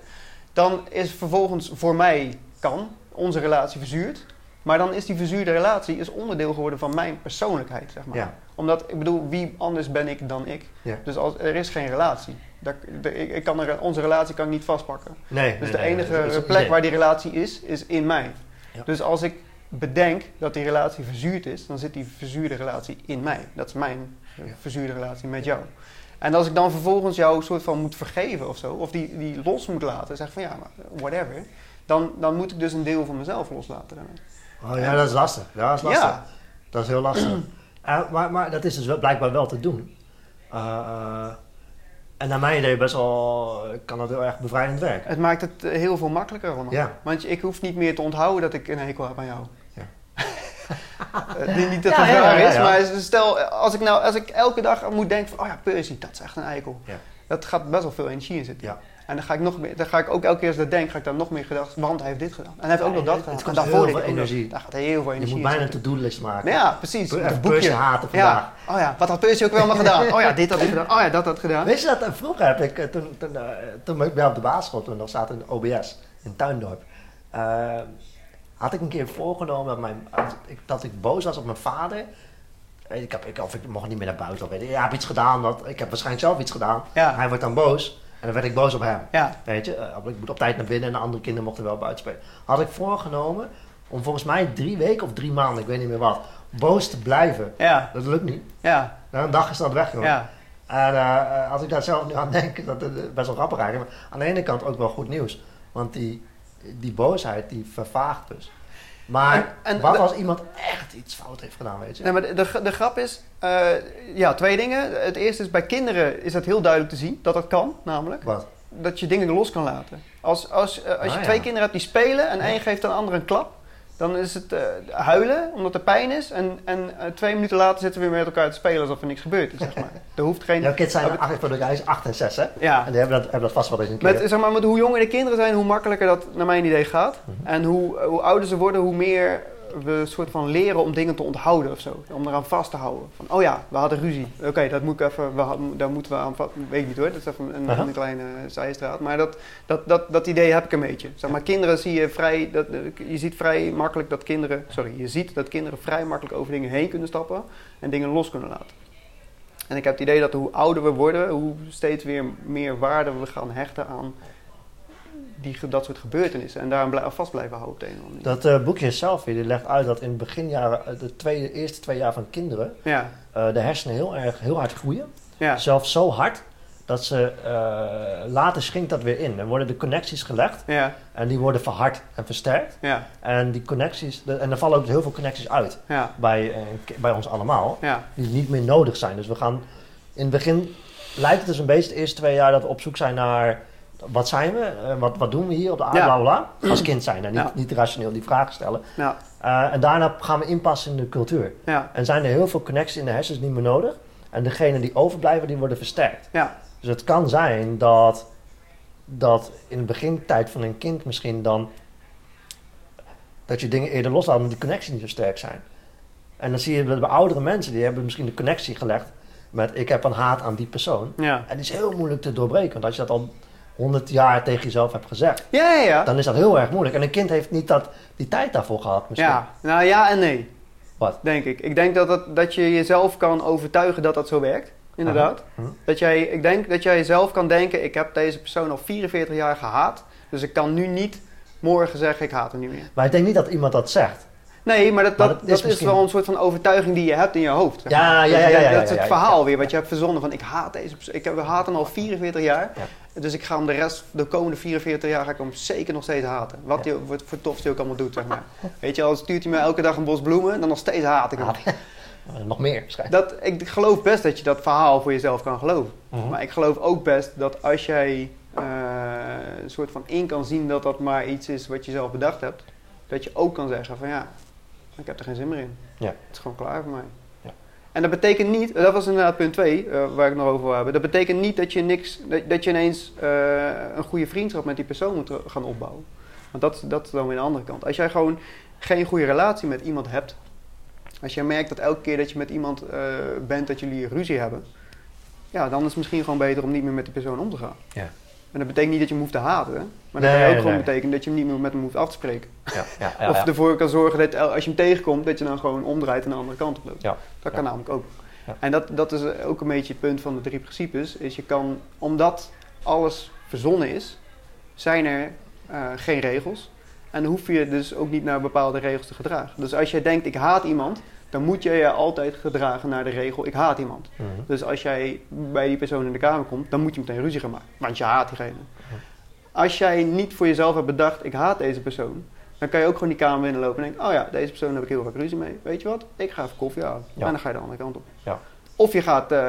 dan is vervolgens voor mij kan onze relatie verzuurd. Maar dan is die verzuurde relatie is onderdeel geworden van mijn persoonlijkheid, zeg maar. Ja. Omdat, ik bedoel, wie anders ben ik dan ik? Ja. Dus als, er is geen relatie. Daar, de- ik, ik kan er, onze relatie kan ik niet vastpakken. Nee, Dus nee, de enige plek waar die relatie is, is in mij. Ja. Dus als ik bedenk dat die relatie verzuurd is, dan zit die verzuurde relatie in mij. Dat is mijn verzuurde relatie met jou. En als ik dan vervolgens jou soort van moet vergeven of zo, of die, die los moet laten, zeg van ja, maar whatever, dan, dan moet ik dus een deel van mezelf loslaten. daarmee. Oh ja, dat is lastig. Ja, dat is lastig. Ja, Dat is heel lastig. Eh, maar, maar dat is dus wel, blijkbaar wel te doen. Eh, eh, en naar mijn idee best wel, kan dat heel erg bevrijdend werken. het maakt het heel veel makkelijker allemaal. Ja. Want ik hoef niet meer te onthouden dat ik een hekel heb aan jou. Ja. Niet, dat Ja, het ja, raar ja, is, ja. maar stel, als ik, nou, als ik elke dag moet denken van, oh ja, Percy, dat is echt een eikel. Ja. Dat gaat best wel veel energie in zitten. Ja. En dan ga ik nog meer, dan ga ik ook elke keer als ik dat denk, ga ik dan nog meer gedacht, want hij heeft dit gedaan. En hij heeft ook Ja, nog dat het gedaan. kost en daarvoor heel veel energie. Daar gaat heel veel Je energie moet in bijna to-do-list maken. Ja, precies. Een boekje. haten vandaag. Ja. Oh ja, wat had Percy ook wel maar gedaan? Oh ja, dit had hij gedaan. Oh ja, dat had gedaan. Weet je dat, eh, vroeger heb ik, eh, toen, toen, eh, toen ik bij op de basisschool, toen nog zaten in OBS, in Tuindorp, had ik een keer voorgenomen dat, mijn, ik, dat ik boos was op mijn vader. Ik, heb, ik, of ik mocht niet meer naar buiten. Of weet ik, ja, ik heb iets gedaan. Dat, ik heb waarschijnlijk zelf iets gedaan. Ja. Hij wordt dan boos. En dan werd ik boos op hem. Ja, Weet je, eh, ik moet op tijd naar binnen en de andere kinderen mochten wel buiten spelen. Had ik voorgenomen om volgens mij drie weken of drie maanden, ik weet niet meer wat, boos te blijven. ja, Dat lukt niet. ja, Na een dag is dat weg, joh. ja. En eh, eh, als ik daar zelf nu aan denk, dat is best wel grappig eigenlijk. Maar aan de ene kant ook wel goed nieuws. Want die, die boosheid, die vervaagt dus. Maar En- en wat als iemand echt iets fout heeft gedaan, weet je? Nee, maar de, de, de grap is, eh, ja, twee dingen. Het eerste is, bij kinderen is het heel duidelijk te zien dat dat kan, namelijk. Wat? Dat je dingen los kan laten. Als, als, eh, als je Ah, ja. twee kinderen hebt die spelen en één geeft de ander een klap, dan is het eh, huilen omdat er pijn is. En, en eh, twee minuten later zitten we weer met elkaar te spelen alsof er niks gebeurd is, zeg maar. Er hoeft geen... Jouw kids zijn acht, voor de guys 8 en 6, hè? Ja. En die hebben dat, hebben dat vast wel eens een keer. Met, zeg maar, met hoe jonger de kinderen zijn, hoe makkelijker dat naar mijn idee gaat. Mhm. En hoe, hoe ouder ze worden, hoe meer we soort van leren om dingen te onthouden of zo. Om eraan vast te houden. Van, oh ja, we hadden ruzie. Oké, dat moet ik even, we daar moeten we aan vast... Weet ik niet hoor, dat is even een, kleine zijstraat. Maar dat, dat, dat, dat idee heb ik een beetje. Zeg maar, kinderen zie je vrij... Dat, je ziet vrij makkelijk dat kinderen... Sorry, je ziet dat kinderen vrij makkelijk over dingen heen kunnen stappen. En dingen los kunnen laten. En ik heb het idee dat hoe ouder we worden, hoe steeds weer meer waarde we gaan hechten aan die, dat soort gebeurtenissen. En daaraan blij- vast blijven houden op de een of andere manier. Dat eh, boekje zelf die legt uit dat in het beginjaren, eh, de tweede, eerste twee jaar van kinderen, Ja, eh, de hersenen heel erg heel hard groeien. ja, Zelfs zo hard dat ze later schinkt dat weer in. Er worden de connecties gelegd ja, en die worden verhard en versterkt. ja, En die connecties, de- en er vallen ook heel veel connecties uit ja, bij, bij ons allemaal, ja, die niet meer nodig zijn. Dus we gaan in het begin lijkt het dus een beetje de eerste twee jaar dat we op zoek zijn naar wat zijn we, Eh, wat, wat doen we hier op de aarde, Ja. bla bla bla. Als kind zijn en niet, Ja. niet rationeel die vragen stellen. ja, Eh, en daarna gaan we inpassen in de cultuur. En zijn er heel veel connecties in de hersens niet meer nodig. En degenen die overblijven, die worden versterkt. ja, Dus het kan zijn dat, dat in de begintijd van een kind misschien dan... dat je dingen eerder loslaat omdat die connecties niet zo sterk zijn. En dan zie je bij bij oudere mensen, die hebben misschien de connectie gelegd met ik heb een haat aan die persoon. En die is heel moeilijk te doorbreken. Want als je dat al honderd jaar tegen jezelf hebt gezegd, Ja, ja, ja. dan is dat heel erg moeilijk. En een kind heeft niet dat, die tijd daarvoor gehad misschien. Ja, nou ja en nee. Wat? Denk ik. Ik denk dat, dat, dat je jezelf kan overtuigen dat dat zo werkt. Inderdaad. Hm. Dat jij, ik denk dat jij zelf kan denken, ik heb deze persoon al 44 jaar gehaat. Dus ik kan nu niet morgen zeggen, ik haat hem niet meer. Maar ik denk niet dat iemand dat zegt. Nee, maar dat, Maar dat, is misschien- wel een soort van overtuiging die je hebt in je hoofd. zeg Ja, maar. ja, Dus ja, ja, ja, Dat is het verhaal weer wat je hebt verzonnen van ik haat deze persoon. Ik heb, haten hem al 44 jaar. Ja. Dus ik ga hem de rest, de komende 44 jaar ga ik hem zeker nog steeds haten. Wat hij wat voor tofs hij ook allemaal doet, zeg maar. Weet je, al stuurt hij me elke dag een bos bloemen, dan nog steeds haat ik hem. Haat. Nog meer. Dat, ik geloof best dat je dat verhaal voor jezelf kan geloven. Mhm. Maar ik geloof ook best dat als jij eh, een soort van in kan zien dat dat maar iets is wat je zelf bedacht hebt, dat je ook kan zeggen van ja, ik heb er geen zin meer in. Ja. Het is gewoon klaar voor mij. Ja. En dat betekent niet, dat was inderdaad punt 2 waar ik het nog over wil hebben. Dat betekent niet dat je, niks, dat, dat je ineens eh, een goede vriendschap met die persoon moet gaan opbouwen. Want dat, dat is dan weer de andere kant. Als jij gewoon geen goede relatie met iemand hebt, als jij merkt dat elke keer dat je met iemand eh, bent dat jullie ruzie hebben, ja, dan is het misschien gewoon beter om niet meer met die persoon om te gaan. Ja. En dat betekent niet dat je hem hoeft te haten, maar dat Nee, kan ook nee, gewoon nee. betekenen dat je hem niet meer met hem hoeft af te spreken. Ja, ja, ja, of ervoor kan zorgen dat el- als je hem tegenkomt, dat je dan gewoon omdraait en de andere kant op loopt. Ja. Dat kan namelijk ook. En dat, dat is ook een beetje het punt van de drie principes. Is je kan, omdat alles verzonnen is, zijn er eh, geen regels. En dan hoef je dus ook niet naar bepaalde regels te gedragen. Dus als jij denkt, ik haat iemand, dan moet je je altijd gedragen naar de regel, ik haat iemand. Mhm. Dus als jij bij die persoon in de kamer komt, dan moet je meteen ruzie gaan maken. Want je haat diegene. Als jij niet voor jezelf hebt bedacht, ik haat deze persoon. Dan kan je ook gewoon die kamer binnenlopen en denken, oh ja, deze persoon heb ik heel vaak ruzie mee. Weet je wat? Ik ga even koffie halen. Ja. En dan ga je de andere kant op. Ja. Of je gaat eh,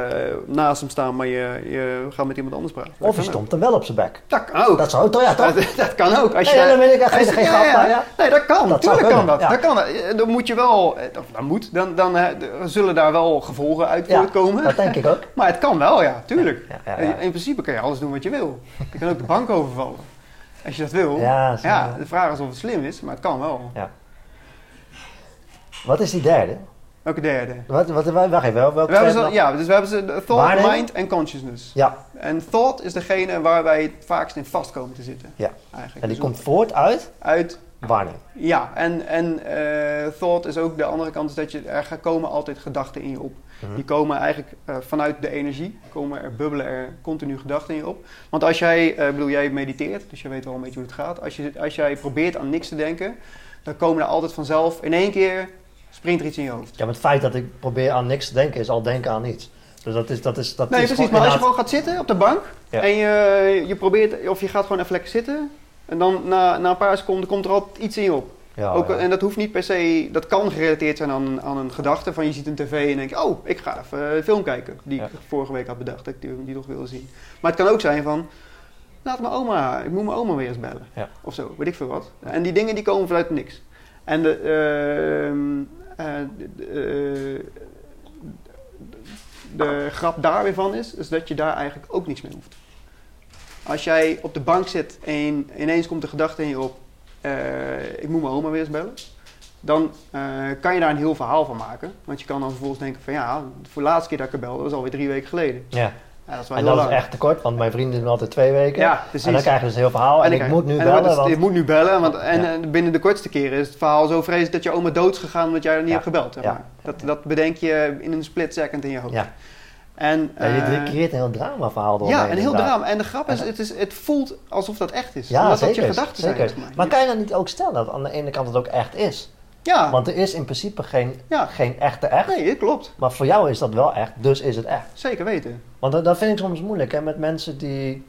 naast hem staan, maar je, je gaat met iemand anders praten. Dat Of je stond hem wel op zijn bek. Dat kan ook. Dat zou toch, ja toch? Dat, dat kan ook. Als je, Nee, dan ik als geen- geen grap, ja. Nee, dat kan. Dat Tuurlijk kan dat. ja. dat kan. Eh, Dan moet je wel, eh, of dat moet, dan, dan zullen daar wel gevolgen uit Ja, voortkomen. Dat denk ik ook. Maar het kan wel, ja, tuurlijk. Ja, ja, ja. In principe kan je alles doen wat je wil. Je kan ook de bank overvallen. Als je dat wil. Ja, Ja, de vraag is of het slim is, maar het kan wel. Wat is die derde? Welke derde? Wat, wat, wacht even, wel- welke We hebben ze, ja, dus we hebben ze thought, mind en consciousness. Ja, En thought is degene waar wij het vaakst in vast komen te zitten. Ja. Eigenlijk. en die Dus komt voort uit uit waarneming. Ja, en, en eh, thought is ook de andere kant, is dat je, er gaan komen altijd gedachten in je op. Mhm. Die komen eigenlijk eh, vanuit de energie, komen er, bubbelen er continu gedachten in je op. Want als jij, eh, bedoel, jij mediteert, dus je weet wel een beetje hoe het gaat. Als, je, als jij probeert aan niks te denken, dan komen er altijd vanzelf in één keer, springt er iets in je hoofd. Ja, maar het feit dat ik probeer aan niks te denken is al denken aan iets. Dus dat is, dat is, dat Nee, is precies, maar als je gewoon gaat zitten op de bank Ja. en je, je probeert, of je gaat gewoon even lekker zitten. En dan na, na een paar seconden komt er altijd iets in je op. Ja, Ook, ja. En dat hoeft niet per se, dat kan gerelateerd zijn aan, aan een gedachte van je ziet een tv en denk je, oh, ik ga even een film kijken die ik vorige week had bedacht, dat ik die, die toch wilde zien. Maar het kan ook zijn van, laat mijn oma, ik moet mijn oma weer eens bellen. Ja. Of zo, weet ik veel wat. En die dingen die komen vanuit niks. En de, ehm, eh, de, eh, de grap daar weer van is, is dat je daar eigenlijk ook niks mee hoeft. Als jij op de bank zit en ineens komt de gedachte in je op, eh, ik moet mijn oma weer eens bellen. dan eh, kan je daar een heel verhaal van maken. Want je kan dan vervolgens denken van ja, voor de laatste keer dat ik belde was alweer drie weken geleden. Ja. Ja, dat is wel En dat is echt te kort, want mijn vrienden doen altijd twee weken. Ja, precies. En dan krijg je dus een heel verhaal. En, ik moet nu bellen, het- want... Je moet nu bellen, want en, Ja. eh, binnen de kortste keren is het verhaal zo vreselijk dat je oma dood is gegaan omdat jij er niet hebt gebeld. Zeg Ja. maar. dat, dat bedenk je in een split second in je hoofd. Ja. En, je, eh, creëert een heel drama verhaal door. ja, een heel drama. En de grap is, het, is, het voelt alsof dat echt is. Ja, omdat zeker. dat je gedachten zeker. zijn. maar. Maar kan je dan niet ook stellen dat aan de ene kant het ook echt is? Ja, Want er is in principe geen, Ja. geen echte echt. nee, klopt. Maar voor jou is dat wel echt, dus is het echt. Zeker weten. Want dat, dat vind ik soms moeilijk hè, met mensen die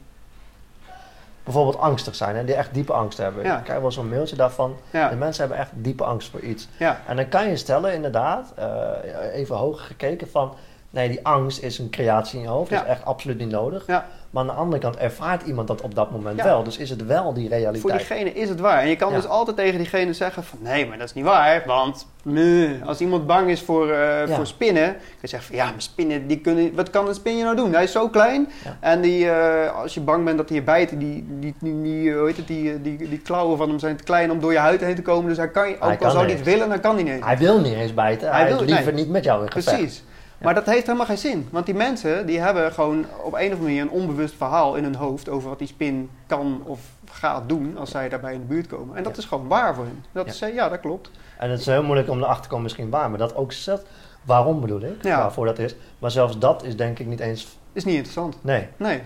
bijvoorbeeld angstig zijn en die echt diepe angst hebben. Ja. Ik krijg wel zo'n mailtje daarvan. Ja, De mensen hebben echt diepe angst voor iets. ja, En dan kan je stellen, inderdaad, eh, even hoger gekeken van... Nee, die angst is een creatie in je hoofd. Dat Ja. is echt absoluut niet nodig. ja. Maar aan de andere kant ervaart iemand dat op dat moment Ja. wel. Dus is het wel die realiteit. Voor diegene is het waar. En je kan dus altijd tegen diegene zeggen van... Nee, maar dat is niet waar. Want nee, als iemand bang is voor, eh, voor spinnen... kan je zeggen van... Ja, maar spinnen, die kunnen, wat kan een spinje nou doen? Hij is zo klein. En die, eh, als je bang bent dat hij je bijt... Die, die, die, die, hoe heet het, die, eh, die, die klauwen van hem zijn te klein om door je huid heen te komen. Dus hij kan, je- ook Hij al kan zou hij niet. het willen, dan kan hij niet. Hij wil niet eens bijten. Hij Hij, wil- wil liever nee. niet met jou in gevecht. Precies. Maar dat heeft helemaal geen zin. Want die mensen die hebben gewoon op een of andere manier een onbewust verhaal in hun hoofd over wat die spin kan of gaat doen als zij daarbij in de buurt komen. En dat Ja. is gewoon waar voor hen. Dat Ja. is, eh, ja, dat klopt. En het is heel moeilijk om erachter te komen misschien waar. Maar dat ook zet, waarom bedoel ik? Ja. Waarvoor dat is. Maar zelfs dat is denk ik niet eens... Is niet interessant. Nee. Nee.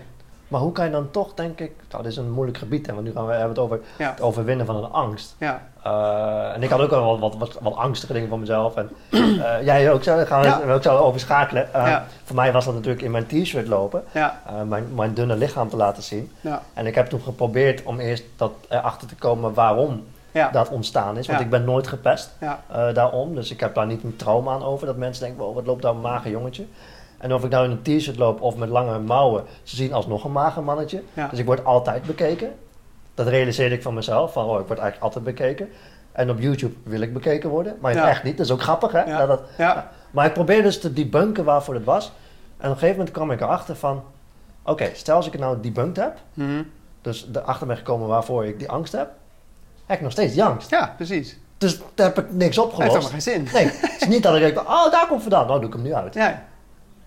Maar hoe kan je dan toch, denk ik... Nou, dit is een moeilijk gebied, hè, want nu gaan we hebben het over Ja. het overwinnen van een angst. Ja. Eh, en ik had ook wel wat, wat, wat, wat angstige dingen van mezelf. En eh, jij ook zo, gaan we Ja. ook zo over schakelen. Eh, Ja. Voor mij was dat natuurlijk in mijn t-shirt lopen. Mijn, mijn dunne lichaam te laten zien. En ik heb toen geprobeerd om eerst dat, erachter te komen waarom Ja. dat ontstaan is. Want Ja. ik ben nooit gepest Ja. daarom. Dus ik heb daar niet een trauma aan over. Dat mensen denken, wow, wat loopt daar een mager jongetje. En of ik nou in een t-shirt loop of met lange mouwen, ze zien alsnog een mager mannetje. Ja. Dus ik word altijd bekeken. Dat realiseerde ik van mezelf, van oh, ik word eigenlijk altijd bekeken. En op YouTube wil ik bekeken worden, maar Ja. echt niet. Dat is ook grappig, hè? Ja. Dat dat, Ja. maar ik probeerde dus te debunken waarvoor het was. En op een gegeven moment kwam ik erachter van... Oké, stel als ik het nou debunked heb, Mhm. dus erachter ben gekomen waarvoor ik die angst heb, heb ik nog steeds die angst. ja, precies. Dus daar heb ik niks Heeft opgelost. helemaal geen zin. Nee, het is niet dat ik denk, oh daar komt vandaan, nou doe ik hem nu uit. Ja.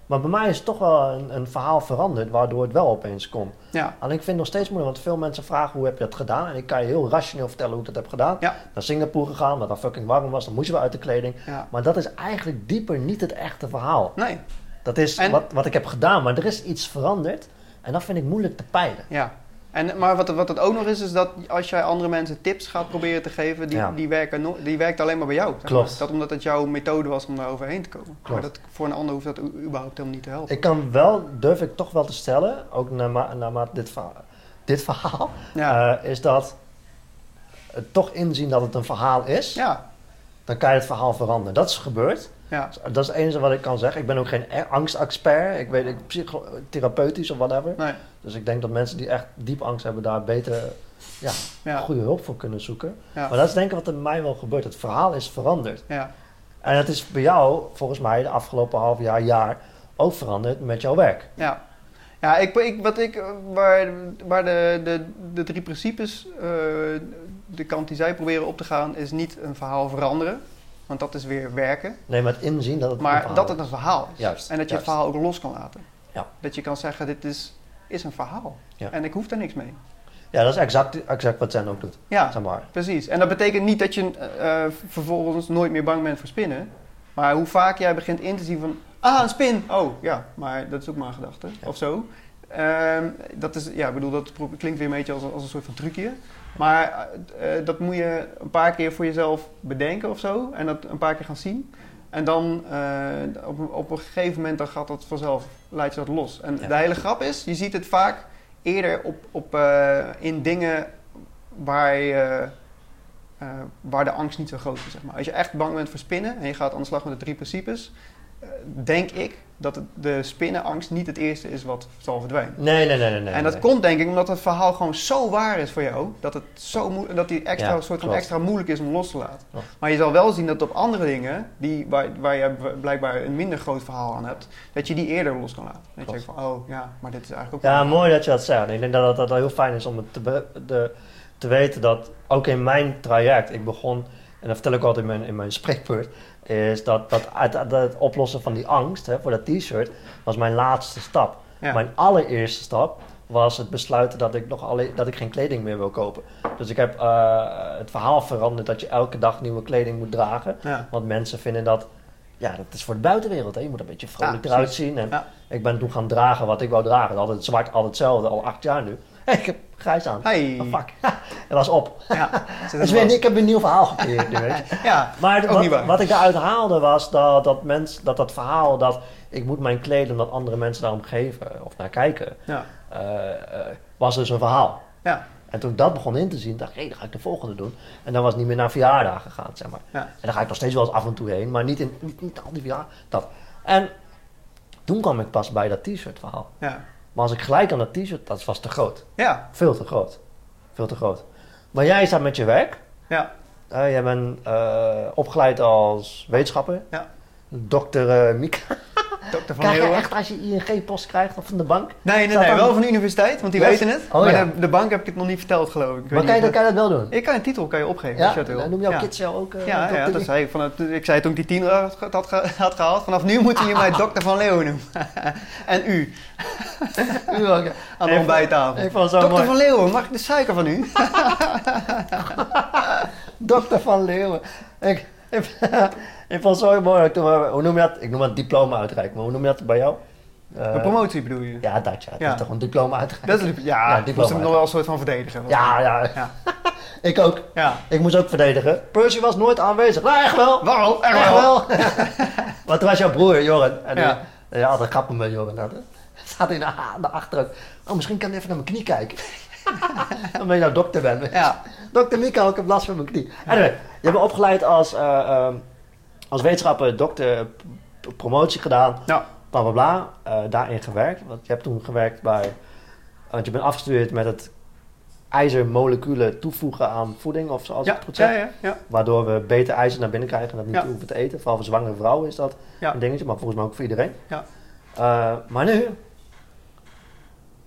Maar bij mij is toch wel een, een verhaal veranderd, waardoor het wel opeens komt. Ja. Alleen ik vind het nog steeds moeilijk, want veel mensen vragen hoe heb je dat gedaan. En ik kan je heel rationeel vertellen hoe ik dat heb gedaan. Ja. Naar Singapore gegaan, wat dan fucking warm was, dan moesten we uit de kleding. Ja. Maar dat is eigenlijk dieper niet het echte verhaal. Nee. Dat is En- wat, wat ik heb gedaan, maar er is iets veranderd. En dat vind ik moeilijk te peilen. Ja. En, maar wat, wat het ook nog is, is dat als jij andere mensen tips gaat proberen te geven, die, Ja. die, werken no- die werkt alleen maar bij jou. Klopt. Dat omdat het jouw methode was om daar overheen te komen. Klopt. Maar dat, voor een ander hoeft dat überhaupt helemaal niet te helpen. Ik kan wel, durf ik toch wel te stellen, ook naarmate naarmate dit, verhaal, dit verhaal, Ja. is dat toch inzien dat het een verhaal is, ja. dan kan je het verhaal veranderen. Dat is gebeurd. Ja. Dat is het enige wat ik kan zeggen. Ik ben ook geen angstexpert. Ik weet ik psycho- therapeutisch of whatever. Nee. Dus ik denk dat mensen die echt diep angst hebben daar beter ja, Ja. goede hulp voor kunnen zoeken. Ja. Maar dat is denk ik wat er bij mij wel gebeurt. Het verhaal is veranderd. Ja. En het is bij jou, volgens mij, de afgelopen half jaar, jaar ook veranderd met jouw werk. Ja, ja ik, ik, wat ik, eh, waar, waar de, de, de drie principes, eh, de kant die zij proberen op te gaan, is niet een verhaal veranderen. Want dat is weer werken. Nee, maar het inzien dat het een Maar verhaal dat het een verhaal is. Juist, en dat je juist. het verhaal ook los kan laten. Ja. Dat je kan zeggen, dit is, is een verhaal. Ja. En ik hoef daar niks mee. Ja, dat is exact, exact wat Zen ook doet. Ja, Zeg maar. precies. En dat betekent niet dat je eh, eh, vervolgens nooit meer bang bent voor spinnen. Maar hoe vaak jij begint in te zien van... Ah, een spin! Oh, ja, maar dat is ook maar een gedachte. Ja. Of zo. Ehm, dat is, ja, ik bedoel, dat klinkt weer een beetje als, een- als een soort van trucje. Maar eh, dat moet je een paar keer voor jezelf bedenken of zo. En dat een paar keer gaan zien. En dan eh, op, een- op een gegeven moment dan gaat dat vanzelf, laat je dat los. En Ja. de hele grap is, je ziet het vaak eerder op, op, eh, in dingen waar, je, eh, waar de angst niet zo groot is. Zeg maar. Als je echt bang bent voor spinnen en je gaat aan de slag met de drie principes, denk ik dat de spinnenangst niet het eerste is wat zal verdwijnen. Nee, nee, nee, nee. nee en dat nee. komt denk ik omdat het verhaal gewoon zo waar is voor jou, dat het zo dat die extra, Ja, soort van klopt. extra moeilijk is om los te laten. Klopt. Maar je zal wel zien dat op andere dingen, die, waar, waar je blijkbaar een minder groot verhaal aan hebt, dat je die eerder los kan laten. Dat je van, oh ja, maar dit is eigenlijk ook Ja, wel- mooi dat je dat zegt. Ik denk dat dat, dat heel fijn is om het te, de, te weten dat ook in mijn traject, ik begon en dat vertel ik altijd in mijn, in mijn spreekbeurt, is dat, dat, het oplossen van die angst hè, voor dat t-shirt was mijn laatste stap. Ja. Mijn allereerste stap was het besluiten dat ik, nog alle, dat ik geen kleding meer wil kopen. Dus ik heb eh, het verhaal veranderd dat je elke dag nieuwe kleding moet dragen. Ja. Want mensen vinden dat, ja, dat is voor de buitenwereld. Hè. Je moet een beetje vrolijk Ja, eruit zien. En ik ben toen gaan dragen wat ik wou dragen. Altijd zwart, altijd hetzelfde, al acht jaar nu. ik heb grijs aan. Hey. Oh, fuck. dat was op. Ja. Dus weer, ik heb een nieuw verhaal gecreëerd nu, weet je. Ja, Maar wat, wat ik daaruit haalde was dat dat, mens, dat dat verhaal dat ik moet mijn kleden omdat andere mensen daarom geven of naar kijken, Ja. eh, eh, was dus een verhaal. Ja. En toen ik dat begon in te zien, dacht ik, hé, dan ga ik de volgende doen. En dan was het niet meer naar verjaardagen gegaan, zeg maar. Ja. En daar ga ik nog steeds wel eens af en toe heen, maar niet in niet, niet al die verjaardagen. Dat. En toen kwam ik pas bij dat t-shirt verhaal. Ja. Maar als ik gelijk aan dat t-shirt, dat was te groot. Ja. Veel te groot. Veel te groot. Maar jij staat met je werk. Ja. Eh, jij bent eh, opgeleid als wetenschapper. Ja. Dokter Mieka. Dokter van Krijg je echt als je ING-post krijgt of van de bank? Nee, nee, nee. dan- Wel van de universiteit, want die Yes. weten het. Oh, maar ja. de, de bank heb ik het nog niet verteld, geloof ik. Ik, Maar kan je, dat- kan je dat wel doen? ik kan een titel kan je opgeven, Ja, als je dat wil. dan noem jouw ja. kidsel ook eh, Ja, ja, Dr. dat zei ik, vanuit, ik zei toen ik die tien had, had, had gehaald. Vanaf nu moeten jullie mij dokter van Leeuwen noemen. en u, U ook, ja. aan de ontbijttafel. Ik vond het zo Dokter mooi. van Leeuwen, mag ik de suiker van u? Dokter van Leeuwen. Ik, ik, ik vond het zo mooi. dat ik toen, eh, hoe noem je dat? Ik noem het diploma uitreiken. Maar hoe noem je dat bij jou? Eh, Een promotie bedoel je? Ja, dat ja. Het Ja. is toch een diploma uitreiken? Dat is, ja, Ja, ik moest hem nog wel een soort van verdedigen. Ja, ja, Ja. Ik ook. Ja. Ik moest ook verdedigen. Percy was nooit aanwezig. Nou, echt wel. Waarom? Echt Echt wel. Want toen was jouw broer, Joren. En Ja. ja. ja, altijd grappen met Joren. Dat. Staat hij naar, naar achter ook. Oh, misschien kan hij even naar mijn knie kijken. Dan ben je nou dokter bent. Ja. Dokter Mika, ik heb last van mijn knie. Anyway, je bent opgeleid als, eh, ehm, als wetenschapper, dokter, promotie gedaan. Ja. Bla bla bla. eh, daarin gewerkt. Want je hebt toen gewerkt bij. Want je bent afgestudeerd met het ijzermoleculen toevoegen aan voeding of zoals Ja, het goed ja, zeg. ja, ja. Waardoor we beter ijzer naar binnen krijgen en dat niet hoeven te eten. Vooral voor zwangere vrouwen is dat een dingetje, maar volgens mij ook voor iedereen. Ja. Eh, maar nu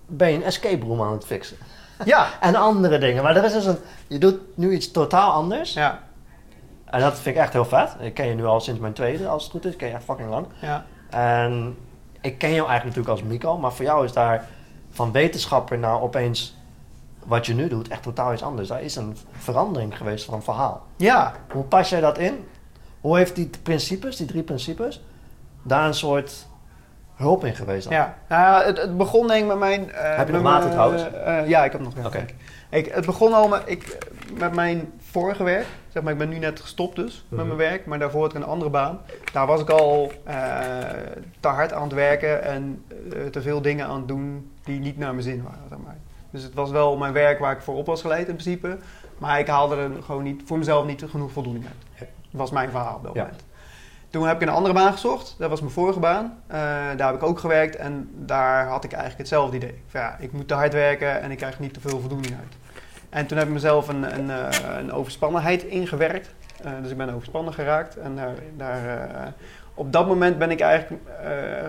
ben je een escape room aan het fixen. Ja. En andere dingen. Maar er is dus een, je doet nu iets totaal anders. Ja. En dat vind ik echt heel vet. Ik ken je nu al sinds mijn tweede, als het goed is. Ik ken je echt fucking lang. Ja. En ik ken jou eigenlijk natuurlijk als Miko, maar voor jou is daar van wetenschapper naar opeens wat je nu doet echt totaal iets anders. Daar is een verandering geweest van een verhaal. Ja. Hoe pas jij dat in? Hoe heeft die principes, die drie principes, daar een soort hulp in geweest? dan? Ja, nou het, het begon denk ik met mijn... eh, Heb je nog mijn, trouwens? eh, ja, ik heb nog. Oké. Ik, het begon al met, ik, met mijn vorige werk. Zeg maar, ik ben nu net gestopt dus met Mhm. mijn werk. Maar daarvoor had ik een andere baan. Daar was ik al eh, te hard aan het werken. En eh, te veel dingen aan het doen die niet naar mijn zin waren. Zeg maar. Dus het was wel mijn werk waar ik voor op was geleid in principe. Maar ik haalde er gewoon niet, voor mezelf niet genoeg voldoening uit. Dat was mijn verhaal op dat Ja. moment. Toen heb ik een andere baan gezocht. Dat was mijn vorige baan. Eh, daar heb ik ook gewerkt en daar had ik eigenlijk hetzelfde idee. Van, ja, ik moet te hard werken en ik krijg niet te veel voldoening uit. En toen heb ik mezelf een, een, eh, een overspannenheid ingewerkt. Eh, dus ik ben overspannen geraakt. En daar, daar, eh, op dat moment ben ik eigenlijk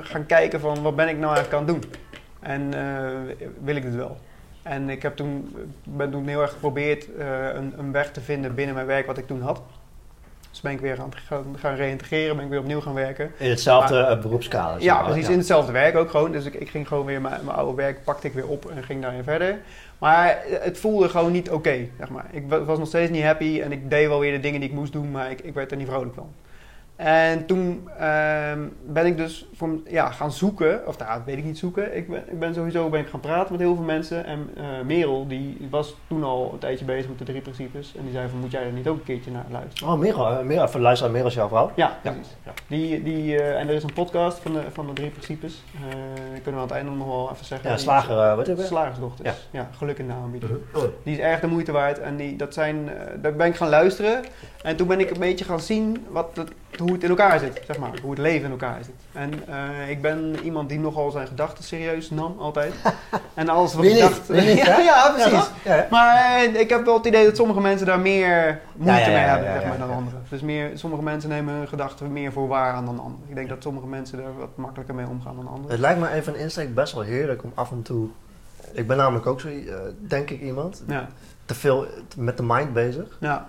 gaan kijken van wat ben ik nou eigenlijk aan het doen. En wil ik dit wel? En ik heb toen, ben toen heel erg geprobeerd een, een weg te vinden binnen mijn werk wat ik toen had. Dus ben ik weer gaan, gaan, gaan reïntegreren, ben ik weer opnieuw gaan werken. In hetzelfde eh, beroepskader. Ja, maar. precies. In hetzelfde werk ook gewoon. Dus ik, ik ging gewoon weer mijn, mijn oude werk, pakte ik weer op en ging daarin verder. Maar het voelde gewoon niet oké, zeg maar. Ik wa- was nog steeds niet happy en ik deed wel weer de dingen die ik moest doen, maar ik, ik werd er niet vrolijk van. En toen ehm, ben ik dus voor, ja, gaan zoeken, of nou, weet ik niet zoeken. Ik ben, ik ben sowieso ben ik gaan praten met heel veel mensen. En eh, Merel, die was toen al een tijdje bezig met de drie principes. En die zei van, moet jij er niet ook een keertje naar luisteren? Oh, Merel. eh, Merel, voor luisteraar, Merel is jouw vrouw? Ja, Ja. precies. Die, die, eh, en er is een podcast van de, van de drie principes. Eh kunnen we aan het einde nog wel even zeggen. Ja, slager, wat? Slagersdochters. Ja. Ja. geluk in de aanbieding. Oh. Die is erg de moeite waard. En die, dat zijn, daar ben ik gaan luisteren. En toen ben ik een beetje gaan zien wat hoe het in elkaar zit. Zeg maar, hoe het leven in elkaar zit. En eh, ik ben iemand die nogal zijn gedachten serieus nam, altijd. En alles wat ik dacht... Niet, ja, ja, precies. Ja. Maar eh, ik heb wel het idee dat sommige mensen daar meer moeite mee hebben zeg maar, dan anderen. Dus meer, sommige mensen nemen hun gedachten meer voor waar aan dan anderen. Ik denk dat sommige mensen daar wat makkelijker mee omgaan dan anderen. Het lijkt me even een insteek best wel heerlijk om af en toe... Ik ben namelijk ook zo, eh, denk ik, iemand. Ja, Te veel met de mind bezig. ja,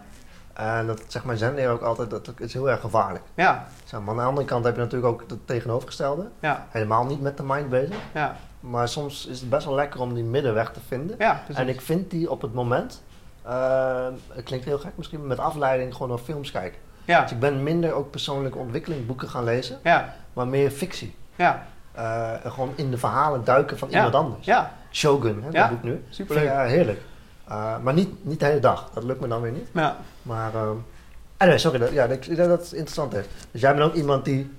En dat zegt mijn zenleraar ook altijd, dat is heel erg gevaarlijk. Ja, Zeg maar, aan de andere kant heb je natuurlijk ook het tegenovergestelde. ja, Helemaal niet met de mind bezig. ja, Maar soms is het best wel lekker om die middenweg te vinden. ja. En ik vind die op het moment, eh, het klinkt heel gek misschien, met afleiding gewoon naar films kijken. ja, Dus ik ben minder ook persoonlijke ontwikkelingboeken gaan lezen, ja, maar meer fictie. ja, Eh, en gewoon in de verhalen duiken van Ja. iemand anders. ja, Shogun, hè, dat boek nu. superleuk. Ja, heerlijk. Uh, maar niet, niet de hele dag, dat lukt me dan weer niet. Ja, Maar, uh, anyway, sorry, dat, ja, ik, denk dat het interessant is. Dus jij bent ook iemand die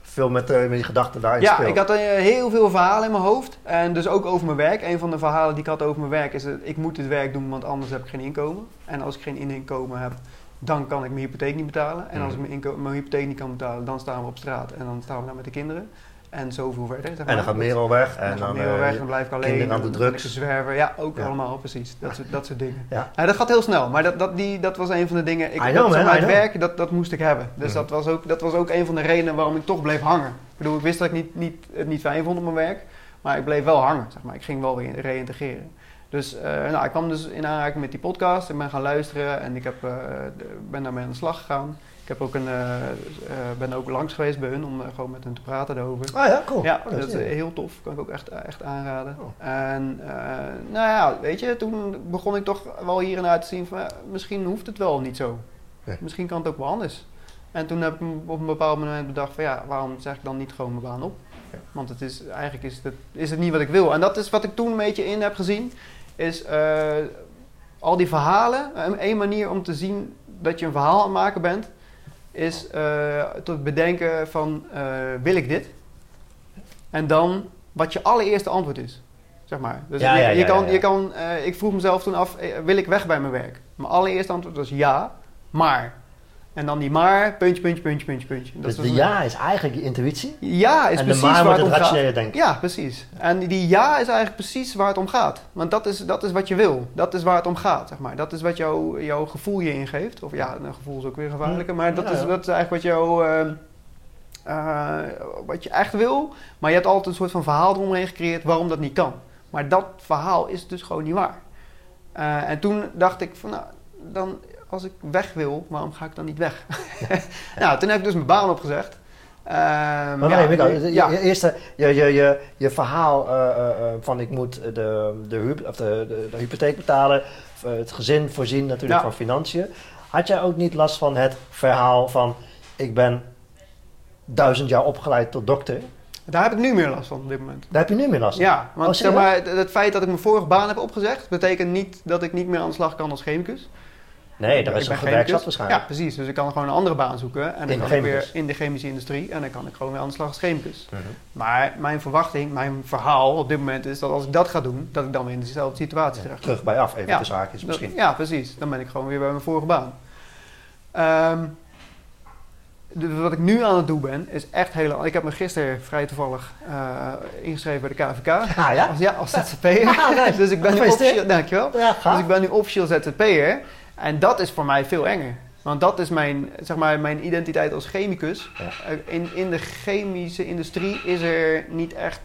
veel met, uh, met die gedachten daarin ja speelt. ik had uh, heel veel verhalen in mijn hoofd. En dus ook over mijn werk. Een van de verhalen die ik had over mijn werk is... dat ik moet dit werk doen, want anders heb ik geen inkomen. En als ik geen inkomen heb, dan kan ik mijn hypotheek niet betalen. En als ik mijn, mijn hypotheek niet kan betalen, dan staan we op straat. En dan staan we daar met de kinderen. En zoveel verder. Zeg maar. En dan gaat Merel weg. En dan, dan, eh, weg, dan blijf ik alleen. kinderen aan de dan drugs. te zwerven. Ja, ook Ja. allemaal, precies. Dat soort, dat soort dingen. Ja. Ja, dat gaat heel snel, maar dat, dat, die, dat was een van de dingen. Ik, I dat, het werk, dat, dat moest ik hebben. Dus Mhm. dat, was ook, dat was ook een van de redenen waarom ik toch bleef hangen. Ik bedoel, ik wist dat ik niet, niet, het niet fijn vond op mijn werk, maar ik bleef wel hangen. Zeg maar. Ik ging wel weer reïntegreren. Dus eh, nou, ik kwam dus in aanraking met die podcast. Ik ben gaan luisteren en ik heb, eh, ben daarmee aan de slag gegaan. Ik heb ook een, eh, eh, ben ook langs geweest bij hun om eh, gewoon met hun te praten daarover. Ah ja, cool. Ja, Oh, dat is ja. heel tof. Kan ik ook echt, echt aanraden. Oh. En nou ja, weet je, toen begon ik toch wel hier en daar te zien van... misschien hoeft het wel niet zo. Nee. Misschien kan het ook wel anders. En toen heb ik op een bepaald moment bedacht van... ja, waarom zeg ik dan niet gewoon mijn baan op? Ja. Want het is, eigenlijk is het, is het niet wat ik wil. En dat is wat ik toen een beetje in heb gezien. Is al die verhalen. Een manier om te zien dat je een verhaal aan het maken bent... is eh tot bedenken van, eh, wil ik dit? En dan wat je allereerste antwoord is. Zeg maar. Dus Ja, je, ja, je kan. Je kan, eh, ik vroeg mezelf toen af, wil ik weg bij mijn werk? Mijn allereerste antwoord was ja, maar. En dan die maar, puntje, puntje, puntje, puntje, puntje. Dat Dus de ja is eigenlijk je intuïtie. ja is en de precies maar waar wordt het het om gaat. rationele denken. Ja, precies. En die ja is eigenlijk precies waar het om gaat. Want dat is, dat is wat je wil. Dat is waar het om gaat, zeg maar. Dat is wat jouw, jouw gevoel je ingeeft. Of ja, een gevoel is ook weer gevaarlijker. Maar dat, Ja, is, dat is eigenlijk wat, jou, eh, eh, wat je echt wil. Maar je hebt altijd een soort van verhaal eromheen gecreëerd waarom dat niet kan. Maar dat verhaal is dus gewoon niet waar. Eh, en toen dacht ik van, nou, dan, als ik weg wil, waarom ga ik dan niet weg? nou, toen heb ik dus mijn baan opgezegd. Ehm, Maar ja, nee, je- je, ja. je eerste, je, je, je, je verhaal eh, eh, eh, van ik moet de, de, huur- of de, de, de hypotheek betalen, eh, het gezin voorzien natuurlijk Ja. van financiën. Had jij ook niet last van het verhaal van ik ben duizend jaar opgeleid tot dokter? Daar heb ik nu meer last van op dit moment. Daar heb je nu meer last van. Ja, want Oh, zeg maar, het feit dat ik mijn vorige baan heb opgezegd, betekent niet dat ik niet meer aan de slag kan als chemicus. Nee, daar is een gewerkt waarschijnlijk. Ja, precies. Dus ik kan gewoon een andere baan zoeken en dan kan ik weer in de chemische industrie en dan kan ik gewoon weer aan de slag als chemicus. Mhm. Maar mijn verwachting, mijn verhaal op dit moment is dat als ik dat ga doen, dat ik dan weer in dezelfde situatie terecht kom. Terug bij af, even Ja. de zaakjes misschien. Ja, precies. Dan ben ik gewoon weer bij mijn vorige baan. Dus wat ik nu aan het doen ben, is echt heel... Ik heb me gisteren vrij toevallig eh, ingeschreven bij de KVK. Ah ja? Als, ja, als ZZP'er. Ah, dus ik ben nu officieel... Dankjewel. Ja, Dus ik ben nu officieel ZZP'er. En dat is voor mij veel enger. Want dat is mijn, zeg maar, mijn identiteit als chemicus. Ja. In, in de chemische industrie is er niet echt...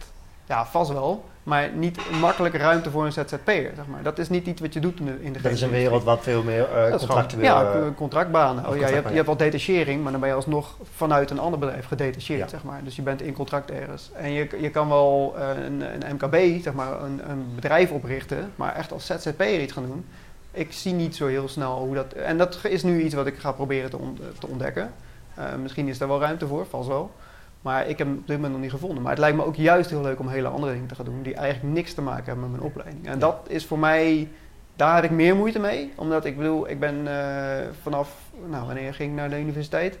Ja, vast wel. Maar niet makkelijk ruimte voor een ZZP'er, zeg maar. Dat is niet iets wat je doet in de, in de Dat is een wereld wat veel meer gewoon- contractueel... ja, eh, contractbanen. Oh, ja, je, hebt, je hebt wel detachering, maar dan ben je alsnog vanuit een ander bedrijf gedetacheerd, Ja. zeg maar. Dus je bent in contract ergens. En je, je kan wel eh, een, een MKB, zeg maar, een, een bedrijf oprichten, maar echt als ZZP'er iets gaan doen. Ik zie niet zo heel snel hoe dat... En dat is nu iets wat ik ga proberen te, te ontdekken. Eh, misschien is daar wel ruimte voor, vast wel. Maar ik heb hem op dit moment nog niet gevonden. Maar het lijkt me ook juist heel leuk om hele andere dingen te gaan doen... die eigenlijk niks te maken hebben met mijn opleiding. En dat is voor mij... Daar heb ik meer moeite mee. Omdat ik bedoel, ik ben eh, vanaf... Nou, wanneer ging ik naar de universiteit?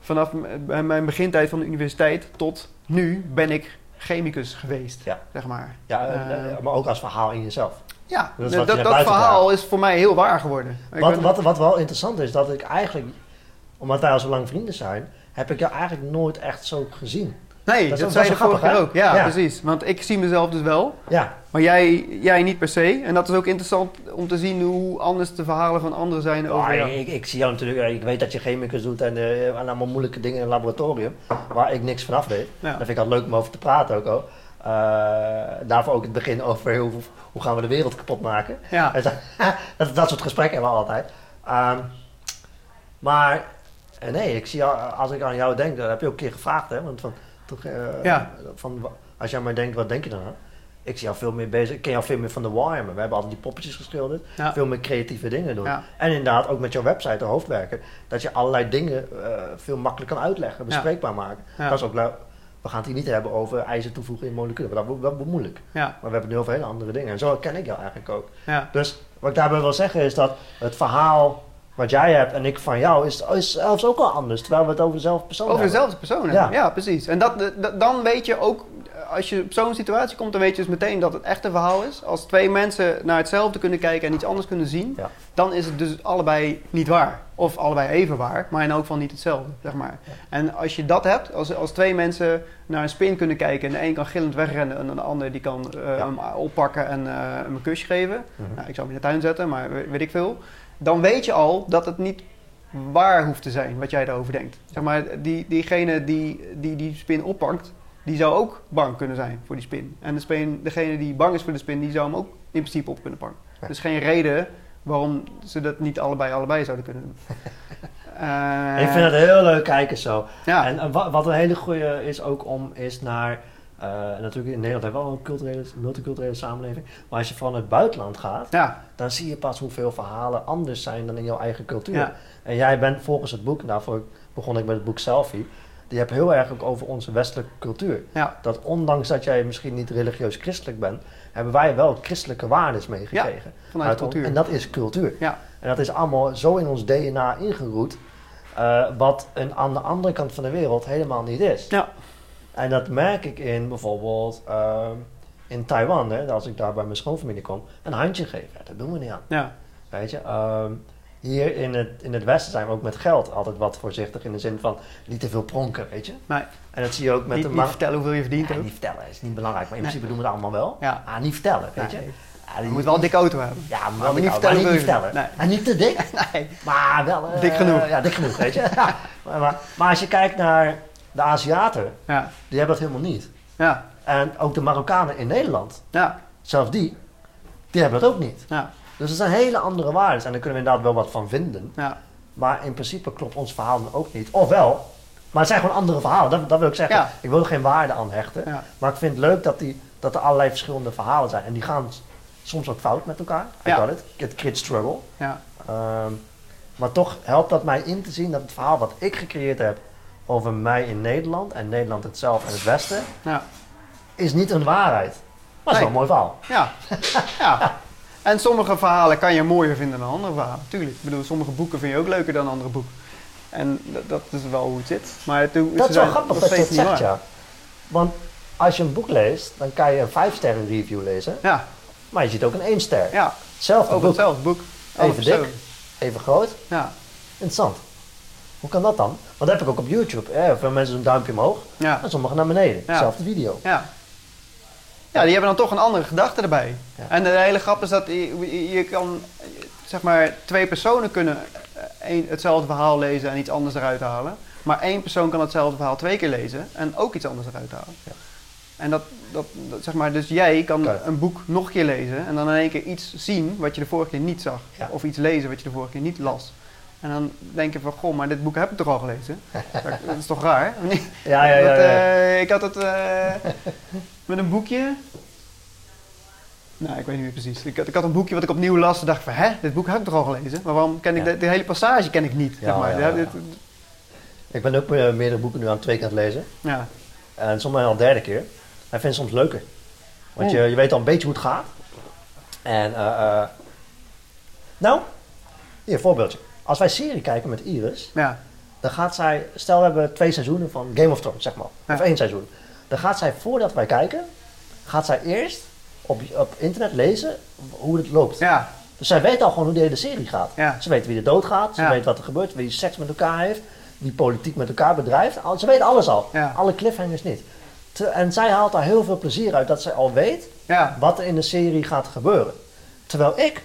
Vanaf mijn begintijd van de universiteit tot nu ben ik chemicus geweest. Ja. Zeg maar. ja, eh, Eh, maar ook als verhaal in jezelf. Ja, Dat verhaal is voor mij heel waar geworden. Ik Wat, wat, wat wel interessant is, dat ik eigenlijk, omdat wij al zo lang vrienden zijn, heb ik jou eigenlijk nooit echt zo gezien. nee, dat dat, is zei je wel de vorige grappig, keer ook. Ja, Ja. precies. Want ik zie mezelf dus wel. Ja, Maar jij, jij niet per se. En dat is ook interessant om te zien hoe anders de verhalen van anderen zijn over Maar jou. ik, ik zie jou natuurlijk, eh, ik weet dat je chemicus doet en, eh, en allemaal moeilijke dingen in het laboratorium, waar ik niks vanaf weet. Ja. Dat vind ik altijd leuk om over te praten ook al. Eh, daarvoor ook het begin over hoe, hoe gaan we de wereld kapot maken. Ja. Dat, dat soort gesprekken hebben we altijd. Ehm, maar eh, nee, ik zie, al- als ik aan jou denk, dat heb je ook een keer gevraagd, hè? Want van, toch, eh, Ja. van, als jij maar denkt, wat denk je dan aan? Ik zie jou veel meer bezig, ik ken jou veel meer van de Warhammer. We hebben altijd die poppetjes geschilderd, Ja. veel meer creatieve dingen doen. Ja. En inderdaad, ook met jouw website, de hoofdwerken, dat je allerlei dingen veel makkelijker kan uitleggen, Ja. bespreekbaar maken. Dat is ook. We gaan het hier niet hebben over ijzer toevoegen in moleculen, want dat wordt wel moeilijk. Ja, Maar we hebben het nu over hele andere dingen. En zo ken ik jou eigenlijk ook. ja. Dus wat ik daarbij wil zeggen is dat het verhaal wat jij hebt en ik van jou is, is zelfs ook al anders. Terwijl we het over dezelfde persoon Over hebben. dezelfde persoon. Ja. Ja. ja, precies. En dat, dat- dan weet je ook, als je op zo'n situatie komt, dan weet je dus meteen dat het echte verhaal is. Als twee mensen naar hetzelfde kunnen kijken en iets anders kunnen zien, Ja. dan is het dus allebei niet waar. Of allebei even waar, maar in elk geval niet hetzelfde, zeg maar. En als je dat hebt, als, als twee mensen naar een spin kunnen kijken en de een kan gillend wegrennen en de ander die kan eh, Ja. hem oppakken en eh, hem een kusje geven. Mhm. Nou, ik zou hem in de tuin zetten, maar we- weet ik veel. Dan weet je al dat het niet waar hoeft te zijn wat jij daarover denkt. Zeg maar, die, diegene die, die die spin oppakt, die zou ook bang kunnen zijn voor die spin. En de spin, degene die bang is voor de spin, die zou hem ook in principe op kunnen pakken. Ja. Dus geen reden waarom ze dat niet allebei allebei zouden kunnen doen. Eh, ik vind het heel leuk kijken zo. Ja, En wa- wat een hele goede is ook om is naar... eh, natuurlijk in Nederland hebben we wel een culturele, multiculturele samenleving. Maar als je van het buitenland gaat, ja, dan zie je pas hoeveel verhalen anders zijn dan in jouw eigen cultuur. En jij bent volgens het boek, daarvoor begon ik met het boek Selfie, die hebt heel erg ook over onze westelijke cultuur. ja, Dat ondanks dat jij misschien niet religieus christelijk bent, hebben wij wel christelijke waarden meegekregen. vanuit Uit- cultuur. En dat is cultuur. Ja. En dat is allemaal zo in ons DNA ingeroet, eh, wat een, aan de andere kant van de wereld helemaal niet is. Ja. En dat merk ik in bijvoorbeeld ehm, in Taiwan, hè, als ik daar bij mijn schoonfamilie kom, een handje geven. Ja, dat doen we niet aan. ja, Weet je, ehm, hier in het, in het Westen zijn we ook met geld altijd wat voorzichtig in de zin van niet te veel pronken, weet je. Nee. En dat zie je ook met niet, de niet vertellen hoeveel je verdient Ja, ook. niet vertellen is niet belangrijk, maar in Nee. principe doen we het allemaal wel. Ja. Ah, niet vertellen, weet je. Ja, Je moet wel een dikke auto hebben. Ja, maar Maar niet vertellen niet vertellen. En niet te dik, Nee. maar wel... eh, Dik genoeg. Ja, dik genoeg, weet je. Ja. Maar, maar, maar als je kijkt naar de Aziaten, Ja, die hebben dat helemaal niet. ja, En ook de Marokkanen in Nederland, ja, zelfs die, die hebben dat ook niet. ja, Dus het zijn hele andere waarden en daar kunnen we inderdaad wel wat van vinden. ja. Maar in principe klopt ons verhaal dan ook niet. Ofwel, maar het zijn gewoon andere verhalen. Dat, dat wil ik zeggen. Ja. Ik wil er geen waarde aan hechten. Ja. Maar ik vind het leuk dat, die, dat er allerlei verschillende verhalen zijn. En die gaan soms ook fout met elkaar. Ik Ja. got it. Het kid struggle. ja. Ehm, maar toch helpt dat mij in te zien dat het verhaal wat ik gecreëerd heb over mij in Nederland en Nederland het zelf en het Westen, ja. is niet een waarheid. Maar het is wel een mooi verhaal. Ja. ja. En sommige verhalen kan je mooier vinden dan andere verhalen. Tuurlijk. Ik bedoel, sommige boeken vind je ook leuker dan andere boeken. En dat, is wel hoe het zit. Maar ze Dat is wel grappig dat je dat zegt, waar. ja. Want als je een boek leest, dan kan je een 5 sterren review lezen. Ja, Maar je ziet ook een 1 ster. ja. Hetzelfde Over boek, hetzelfde boek. Even dik. even groot. Ja, Interessant. Hoe kan dat dan? Want dat heb ik ook op YouTube. Eh, veel mensen een duimpje omhoog ja, en sommigen naar beneden. Ja. Zelfde video. ja. Ja, die hebben dan toch een andere gedachte erbij. Ja. En de hele grap is dat je, je- kan, zeg maar, twee personen kunnen eh, een, hetzelfde verhaal lezen en iets anders eruit halen. Maar één persoon kan hetzelfde verhaal twee keer lezen en ook iets anders eruit halen. Ja. En dat, dat, dat, zeg maar, dus jij kan Kijk. een boek nog een keer lezen en dan in één keer iets zien wat je de vorige keer niet zag. Ja. Of iets lezen wat je de vorige keer niet las. En dan denk je van, goh, maar dit boek heb ik toch al gelezen? dat, is toch raar? Ja, ja, ja. Dat, eh, ik had het eh, met een boekje. Nou, ik weet niet meer precies. Ik had, ik had een boekje wat ik opnieuw las en dacht van, hè, dit boek heb ik toch al gelezen? Maar waarom ken ik Ja. de, de hele passage ken ik niet? Ja, zeg maar. ja, dit- Ik ben ook eh, meerdere boeken nu aan het twee keer aan het lezen. ja. En soms al de derde keer. En vind het soms leuker. Want je, je weet al een beetje hoe het gaat. En, nou, hier een voorbeeldje. Als wij serie kijken met Iris, ja. dan gaat zij, stel we hebben twee seizoenen van Game of Thrones, zeg maar. Of één seizoen. Dan gaat zij, voordat wij kijken, gaat zij eerst op, op internet lezen hoe het loopt. Ja, Dus zij weet al gewoon hoe de hele serie gaat. Ja. Ze weet wie er doodgaat, ze weet wat er gebeurt, wie seks met elkaar heeft, wie politiek met elkaar bedrijft. Al- Ze weet alles al. Alle cliffhangers niet. Te- en zij haalt daar heel veel plezier uit dat zij al weet wat er in de serie gaat gebeuren. Terwijl ik,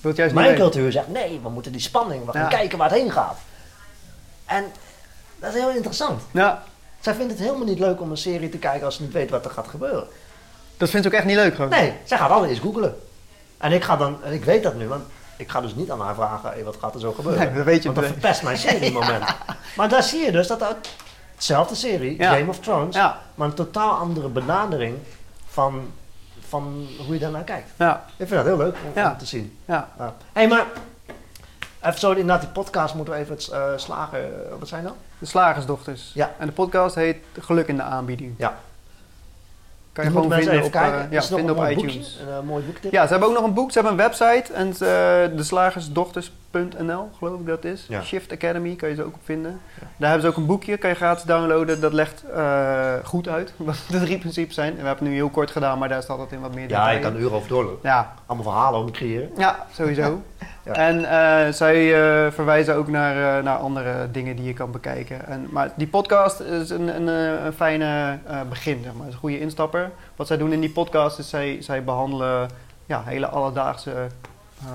Wilt juist niet mijn weten. cultuur zegt, nee, we moeten die spanning, we gaan Ja. kijken waar het heen gaat. En dat is heel interessant. Ja, Zij vindt het helemaal niet leuk om een serie te kijken als ze niet weet wat er gaat gebeuren. dat vindt ze ook echt niet leuk gewoon. Nee, zij gaat altijd eens googlen. En ik ga dan, en ik weet dat nu, want ik ga dus niet aan haar vragen, hey, wat gaat er zo gebeuren? Nee, dat weet je Want dat verpest mijn serie moment. Maar daar zie je dus dat hetzelfde serie, Ja. Game of Thrones, Ja, maar een totaal andere benadering van, van hoe je daarnaar kijkt. ja, Ik vind dat heel leuk om, Ja. om te zien. ja. Ja. hey, maar even zo inderdaad die podcast moeten we even het eh, slagen. eh, wat zijn dat? De Slagersdochters. Ja. En de podcast heet Geluk in de aanbieding. Ja. Kan je gewoon moeten vinden op, eh, ja, vinden op iTunes. boekje? Een eh, mooi boektip? Ja, ze hebben ook nog een boek. Ze hebben een website. En uh, de slagersdochters.nl geloof ik dat is. Ja. Shift Academy kan je ze ook op vinden. Ja. Daar hebben ze ook een boekje. Kan je gratis downloaden. Dat legt uh, goed uit wat de drie principes zijn. We hebben het nu heel kort gedaan, maar daar staat het in wat meer Ja, detail. je kan uren over doorlopen. Ja, Allemaal verhalen om te creëren. ja sowieso. Ja. En uh, zij uh, verwijzen ook naar, naar andere dingen die je kan bekijken. En, maar die podcast is een, een, een fijne begin, zeg maar. Het is een goede instapper. Wat zij doen in die podcast is zij, zij behandelen ja, hele alledaagse uh,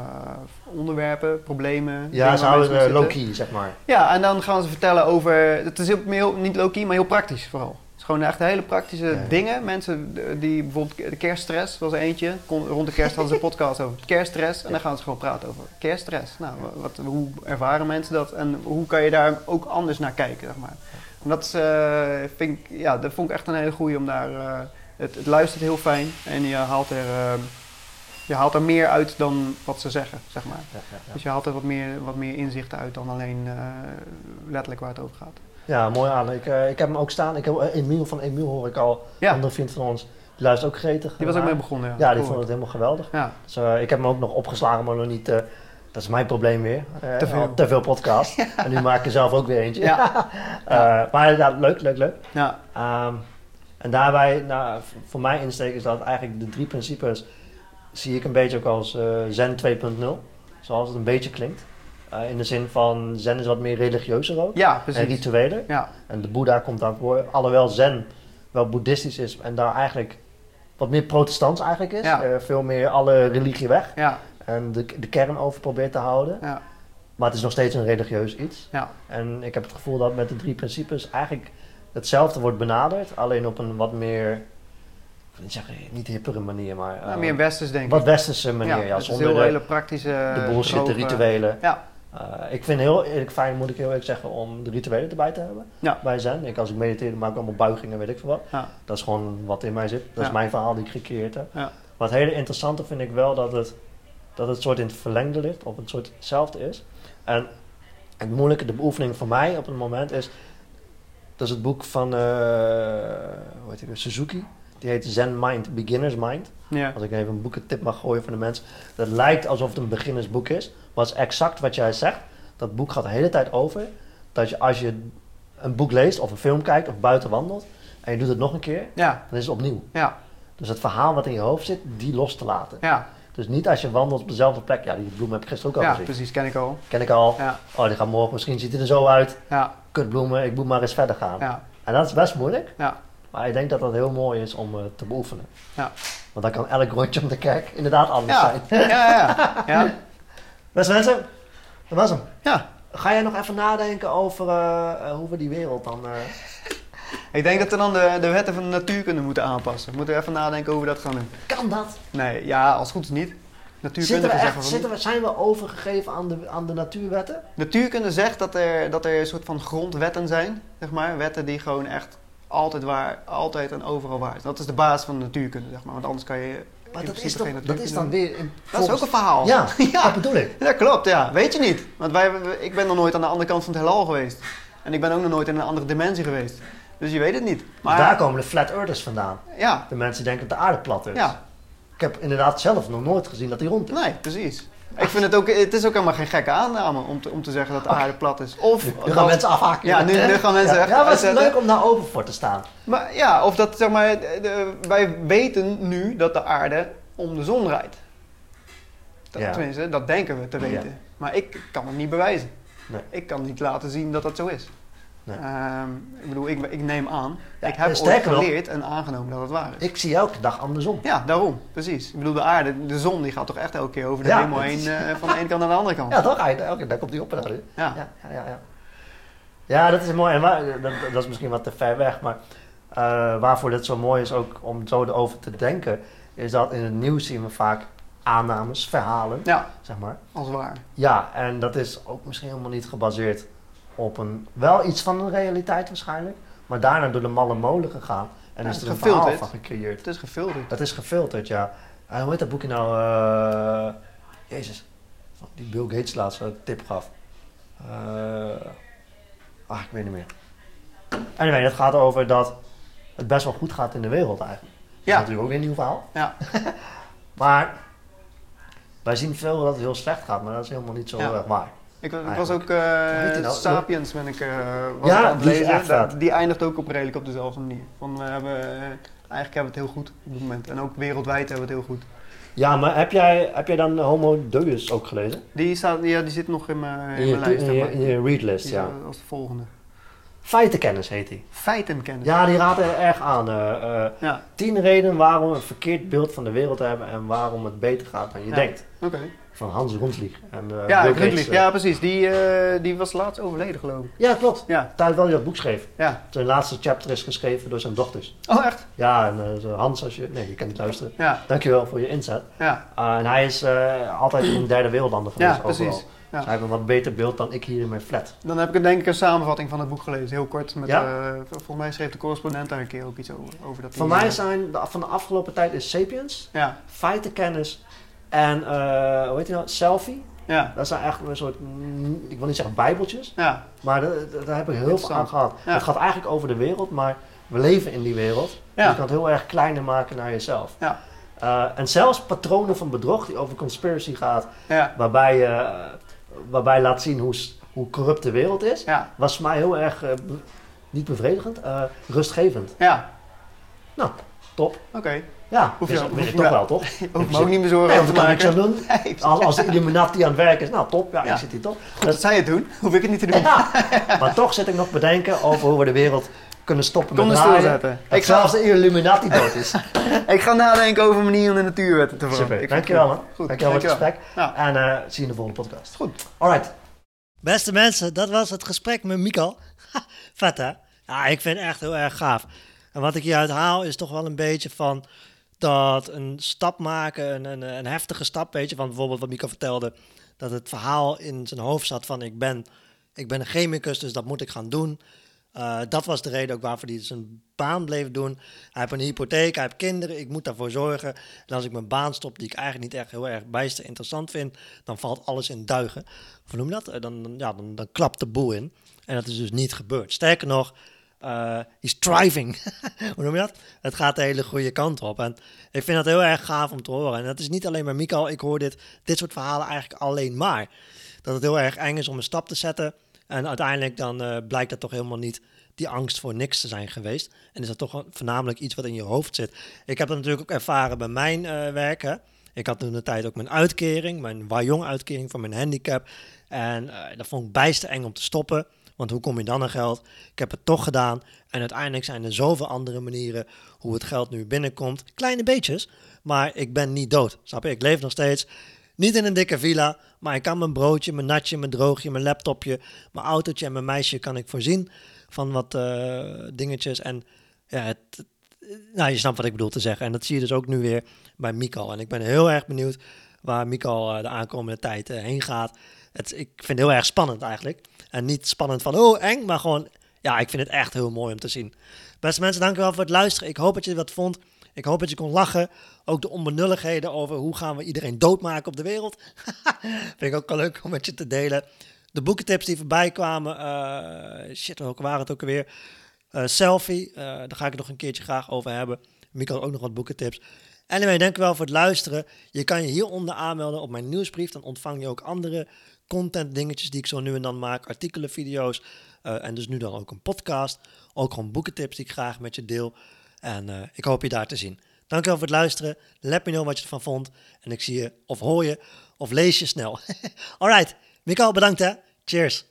onderwerpen, problemen. Ja, ze houden low-key, zeg maar. Ja, en dan gaan ze vertellen over... Het is heel, heel, niet low-key, maar heel praktisch vooral. Het is gewoon echt hele praktische ja. dingen. Mensen die bijvoorbeeld de kerststress was er eentje. Kon, rond de kerst hadden ze een podcast over kerststress. En dan gaan ze gewoon praten over kerststress. Nou, wat, hoe ervaren mensen dat? En hoe kan je daar ook anders naar kijken, zeg maar. En dat, is, uh, vind ik, ja, dat vond ik echt een hele goeie om daar... Uh, het, het, luistert heel fijn en je haalt er... Uh, je haalt er meer uit dan wat ze zeggen, zeg maar. Ja, ja, ja. Dus je haalt er wat meer, wat meer inzichten uit dan alleen uh, letterlijk waar het over gaat. Ja, mooi aan. Ik, uh, ik heb hem ook staan. Ik heb Emiel van Emiel hoor ik al. Ja. Een vriend van ons. Die luistert ook gretig. Die was ook mee begonnen, ja. Ja, die vond het helemaal geweldig. Ja. Dus ik heb hem ook nog opgeslagen, maar nog niet... Dat is mijn probleem weer. te veel. te veel podcast. En nu maak ik er zelf ook weer eentje. Ja. maar ja, leuk, leuk, leuk. Ja. Um, en daarbij, nou, voor mij insteek is dat eigenlijk de drie principes zie ik een beetje ook als uh, Zen 2.0. Zoals het een beetje klinkt. Uh, in de zin van Zen is wat meer religieuzer ook. Ja, precies. En rituelen. Ja. En de Boeddha komt aan voor. Alhoewel Zen wel boeddhistisch is en daar eigenlijk wat meer protestants eigenlijk is. Ja. Uh, veel meer alle religie weg. Ja. En de, de kern over probeert te houden. Ja. Maar het is nog steeds een religieus iets. Ja. En ik heb het gevoel dat met de drie principes eigenlijk hetzelfde wordt benaderd. Alleen op een wat meer, ik wil niet hippere manier, maar... Ja, meer westers denk ik. Wat westerse manier, ja. ja ja zonder heel de hele praktische... De bullshit, droge, de rituelen. Ja. Uh, ik vind heel eerlijk fijn, moet ik heel eerlijk zeggen, om de rituelen erbij te hebben. Ja. Bij Zen. Ik, als ik mediteer, maak ik allemaal buigingen, weet ik veel wat. Ja. Dat is gewoon wat in mij zit. Dat is mijn verhaal die ik gecreëerd heb. Ja. Maar het hele interessante vind ik wel dat het, dat het soort in het verlengde ligt, of het soort hetzelfde is. En het moeilijke, de beoefening voor mij op het moment is, dat is het boek van uh, hoe heet die, Suzuki. Die heet Zen Mind, Beginner's Mind. Ja. Als ik even een boekentip mag gooien voor de mensen. Dat lijkt alsof het een beginnersboek is. Maar het is exact wat jij zegt. Dat boek gaat de hele tijd over. Dat je als je een boek leest of een film kijkt of buiten wandelt. En je doet het nog een keer. Ja. Dan is het opnieuw. Ja. Dus het verhaal wat in je hoofd zit, die los te laten. Ja. Dus niet als je wandelt op dezelfde plek. Ja, die bloem heb ik gisteren ook al Ja, gezien. precies. Ken ik al. Ken ik al. Ja. Oh, die gaat morgen misschien ziet hij er zo uit. Ja. Kutbloemen, ik moet maar eens verder gaan. Ja. En dat is best moeilijk. Ja. Maar ik denk dat dat heel mooi is om uh, te beoefenen. Ja. Want dan kan elk rondje om de kerk inderdaad anders Ja. zijn. Ja, ja. ja. Beste mensen, dat was hem. Ja. Ga jij nog even nadenken over uh, uh, hoe we die wereld dan... uh, Ik denk dat we dan de, de wetten van de natuurkunde moeten aanpassen. We moeten even nadenken hoe we dat gaan doen. Kan dat? Nee, ja, als het goed is niet. Natuurkunde Zitten we zeggen echt, van zitten we, zijn we overgegeven aan de, aan de natuurwetten? Natuurkunde zegt dat er, dat er een soort van grondwetten zijn, zeg maar. Wetten die gewoon echt altijd waar, altijd en overal waar. Dat is de basis van de natuurkunde, zeg maar. Want anders kan je Maar dat is, toch, geen dat is dan weer... Dat is ook een verhaal. Ja, ja. dat bedoel ik. Dat klopt, ja. Weet je niet. Want wij, ik ben nog nooit aan de andere kant van het heelal geweest. En ik ben ook nog nooit in een andere dimensie geweest. Dus je weet het niet. Maar daar komen de flat earthers vandaan. ja, De mensen denken dat de aarde plat is. ja. Ik heb inderdaad zelf nog nooit gezien dat die rond is. Nee, precies. Ik vind het ook, het is ook helemaal geen gekke aanname om te, om te zeggen dat de aarde plat is. Of, Nu, nu gaan mensen afhaken. Ja, nu, nu gaan mensen ja, echt ja, maar het is leuk om daar open voor te staan. Maar ja, of dat zeg maar, de- wij weten nu dat de aarde om de zon draait. Dat, Ja. Tenminste, dat denken we te weten. Ja. Maar ik kan het niet bewijzen. Nee. Ik kan niet laten zien dat dat zo is. Nee. Ehm, ik bedoel, ik, ik neem aan. Ja, ik heb ooit nog- geleerd en aangenomen dat het waar is. Ik zie elke dag andersom. Ja, daarom. Precies. Ik bedoel, de aarde, de zon, die gaat toch echt elke keer over de Ja, hemel heen eh, van de ene kant naar de andere kant. Ja, toch? Elke dag komt hij op en. Ja. Ja, ja, ja. Ja, dat is mooi. En waar- dat, dat is misschien wat te ver weg, maar eh, waarvoor dit zo mooi is ook om zo erover te denken, is dat in het nieuws zien we vaak aannames, verhalen, Ja, zeg maar. als waar. Ja, en dat is ook misschien helemaal niet gebaseerd op een, wel iets van een realiteit waarschijnlijk, maar daarna door de malle molen gegaan en Ja, is er een verhaal van gecreëerd. Het is gefilterd. Dat is gefilterd, ja. En hoe heet dat boekje nou? eh, Jezus, die Bill Gates laatst een tip gaf. Eh, ah, ik weet niet meer. Anyway, het gaat over dat het best wel goed gaat in de wereld eigenlijk. Dat is Ja, natuurlijk ook weer een nieuw verhaal. ja, Maar wij zien veel dat het heel slecht gaat, maar dat is helemaal niet zo Ja. erg waar. Ik, ik was Eigenlijk. ook die nou? Sapiens ben ik, eh, was Ja, aan het die lezen. vet. die eindigt ook op redelijk op dezelfde manier. Van, we hebben, eh, eigenlijk hebben we het heel goed op dit moment. En ook wereldwijd hebben we het heel goed. Ja, maar heb jij, heb jij dan Homo Deus ook gelezen? Die, staat, ja, die zit nog in mijn, in In mijn lijst. in je, in je readlist, Die ja. Als de volgende. Feitenkennis heet die. Feitenkennis. Ja, die raadt er erg aan. eh, eh, Ja, tien redenen waarom we een verkeerd beeld van de wereld hebben en waarom het beter gaat dan je Ja. denkt. oké. Van Hans Ronslieg. En, eh, Ja, eh. ja, precies. Die, die was laatst overleden, geloof ik. ja, klopt. Ja, Tijd wel die dat boek schreef. ja. Zijn laatste chapter is geschreven door zijn dochters. Oh, echt? Ja, en Hans, als je... Nee, je kan niet luisteren. Ja, Dankjewel voor je inzet. ja. Uh, en hij is altijd in derde wereldlanden geweest. Ja, precies. overal. Ja. Dus hij heeft een wat beter beeld dan ik hier in mijn flat. Dan heb ik denk ik een samenvatting van het boek gelezen, heel kort. Met, Ja? eh, volgens mij schreef de correspondent daar een keer ook iets over. over dat Van die, mij eh, zijn de, van de afgelopen tijd is Sapiens, Ja, feitenkennis en eh, hoe heet die nou? Selfie. ja, Dat zijn echt een soort, mm, ik wil niet zeggen bijbeltjes, ja, maar da- da- daar heb ik heel veel aan gehad. Ja. Het gaat eigenlijk over de wereld, maar we leven in die wereld. Dus je kan het heel erg kleiner maken naar jezelf. Ja. Eh, en zelfs patronen van bedrog die over conspiracy gaat, waarbij je waarbij laat zien hoe, corrupt de wereld is, ja, was voor mij heel erg, eh, niet bevredigend, eh, rustgevend. ja. Top. Oké, Ja, Hoef je- dus, hoef je toch wel- wel, toch? hoef me ook niet meer zorgen Nee, over te kan maken. zo doen. Nee, Als, als de Illuminati aan het werk is, nou top, ja, Ja. ik zit hier top. Goed dat zij het doen, hoef ik het niet te doen. Ja, maar toch zit ik nog bedenken over hoe we de wereld kunnen stoppen met draaien. stilzetten. Dat Ik ga, zelfs de Illuminati dood is. ik ga nadenken over manieren om de natuurwetten te veranderen. Super, dankjewel man. Goed, dankjewel voor het gesprek. Ja. En eh zie je in de volgende podcast. Goed. Alright. Beste mensen, dat was het gesprek met Mikal. Vet hè? Ja, ik vind het echt heel erg gaaf. En wat ik hieruit haal is toch wel een beetje van dat een stap maken, een, een, een heftige stap, weet je, van bijvoorbeeld wat Mikal vertelde, dat het verhaal in zijn hoofd zat van ik ben, ik ben een chemicus, dus dat moet ik gaan doen. Eh, dat was de reden ook waarvoor hij zijn baan bleef doen. Hij heeft een hypotheek, hij heeft kinderen, ik moet daarvoor zorgen. En als ik mijn baan stop, die ik eigenlijk niet echt heel erg bijster interessant vind, dan valt alles in duigen. Hoe noem dat? Eh, Dan, ja, dan, dan klapt de boel in. En dat is dus niet gebeurd. Sterker nog, eh he's thriving. hoe noem je dat? Het gaat de hele goede kant op. En ik vind dat heel erg gaaf om te horen. En dat is niet alleen maar Mikael. Ik hoor dit, dit soort verhalen eigenlijk alleen maar. Dat het heel erg eng is om een stap te zetten. En uiteindelijk dan eh, blijkt dat toch helemaal niet die angst voor niks te zijn geweest. En is dat toch voornamelijk iets wat in je hoofd zit. Ik heb dat natuurlijk ook ervaren bij mijn eh werk. Hè. Ik had toen de tijd ook mijn uitkering, mijn Wajong uitkering voor mijn handicap. En eh, dat vond ik bijster eng om te stoppen. Want hoe kom je dan aan geld? Ik heb het toch gedaan. En uiteindelijk zijn er zoveel andere manieren hoe het geld nu binnenkomt. Kleine beetjes, maar ik ben niet dood. Snap je? Ik leef nog steeds. Niet in een dikke villa, maar ik kan mijn broodje, mijn natje, mijn droogje, mijn laptopje, mijn autootje en mijn meisje kan ik voorzien van wat eh, dingetjes. En ja, nou, je snapt wat ik bedoel te zeggen. En dat zie je dus ook nu weer bij Mikal. En ik ben heel erg benieuwd waar Mikal eh, de aankomende tijd eh, heen gaat. Het, ik vind het heel erg spannend eigenlijk. En niet spannend van, oh eng, maar gewoon, ja, ik vind het echt heel mooi om te zien. Beste mensen, dankjewel voor het luisteren. Ik hoop dat je wat vond. Ik hoop dat je kon lachen. Ook de onbenulligheden over hoe gaan we iedereen doodmaken op de wereld. vind ik ook wel leuk om met je te delen. De boekentips die voorbij kwamen. eh, shit, welke waren het ook alweer? Eh, selfie, eh, daar ga ik het nog een keertje graag over hebben. Mikkel ook nog wat boekentips. Anyway, dankjewel voor het luisteren. Je kan je hieronder aanmelden op mijn nieuwsbrief. Dan ontvang je ook andere content dingetjes die ik zo nu en dan maak. Artikelen, video's. en dus nu dan ook een podcast. Ook gewoon boekentips die ik graag met je deel. En eh, ik hoop je daar te zien. Dankjewel voor het luisteren. Let me know wat je ervan vond. En ik zie je of hoor je of lees je snel. Alright, Mikkel bedankt hè. Cheers.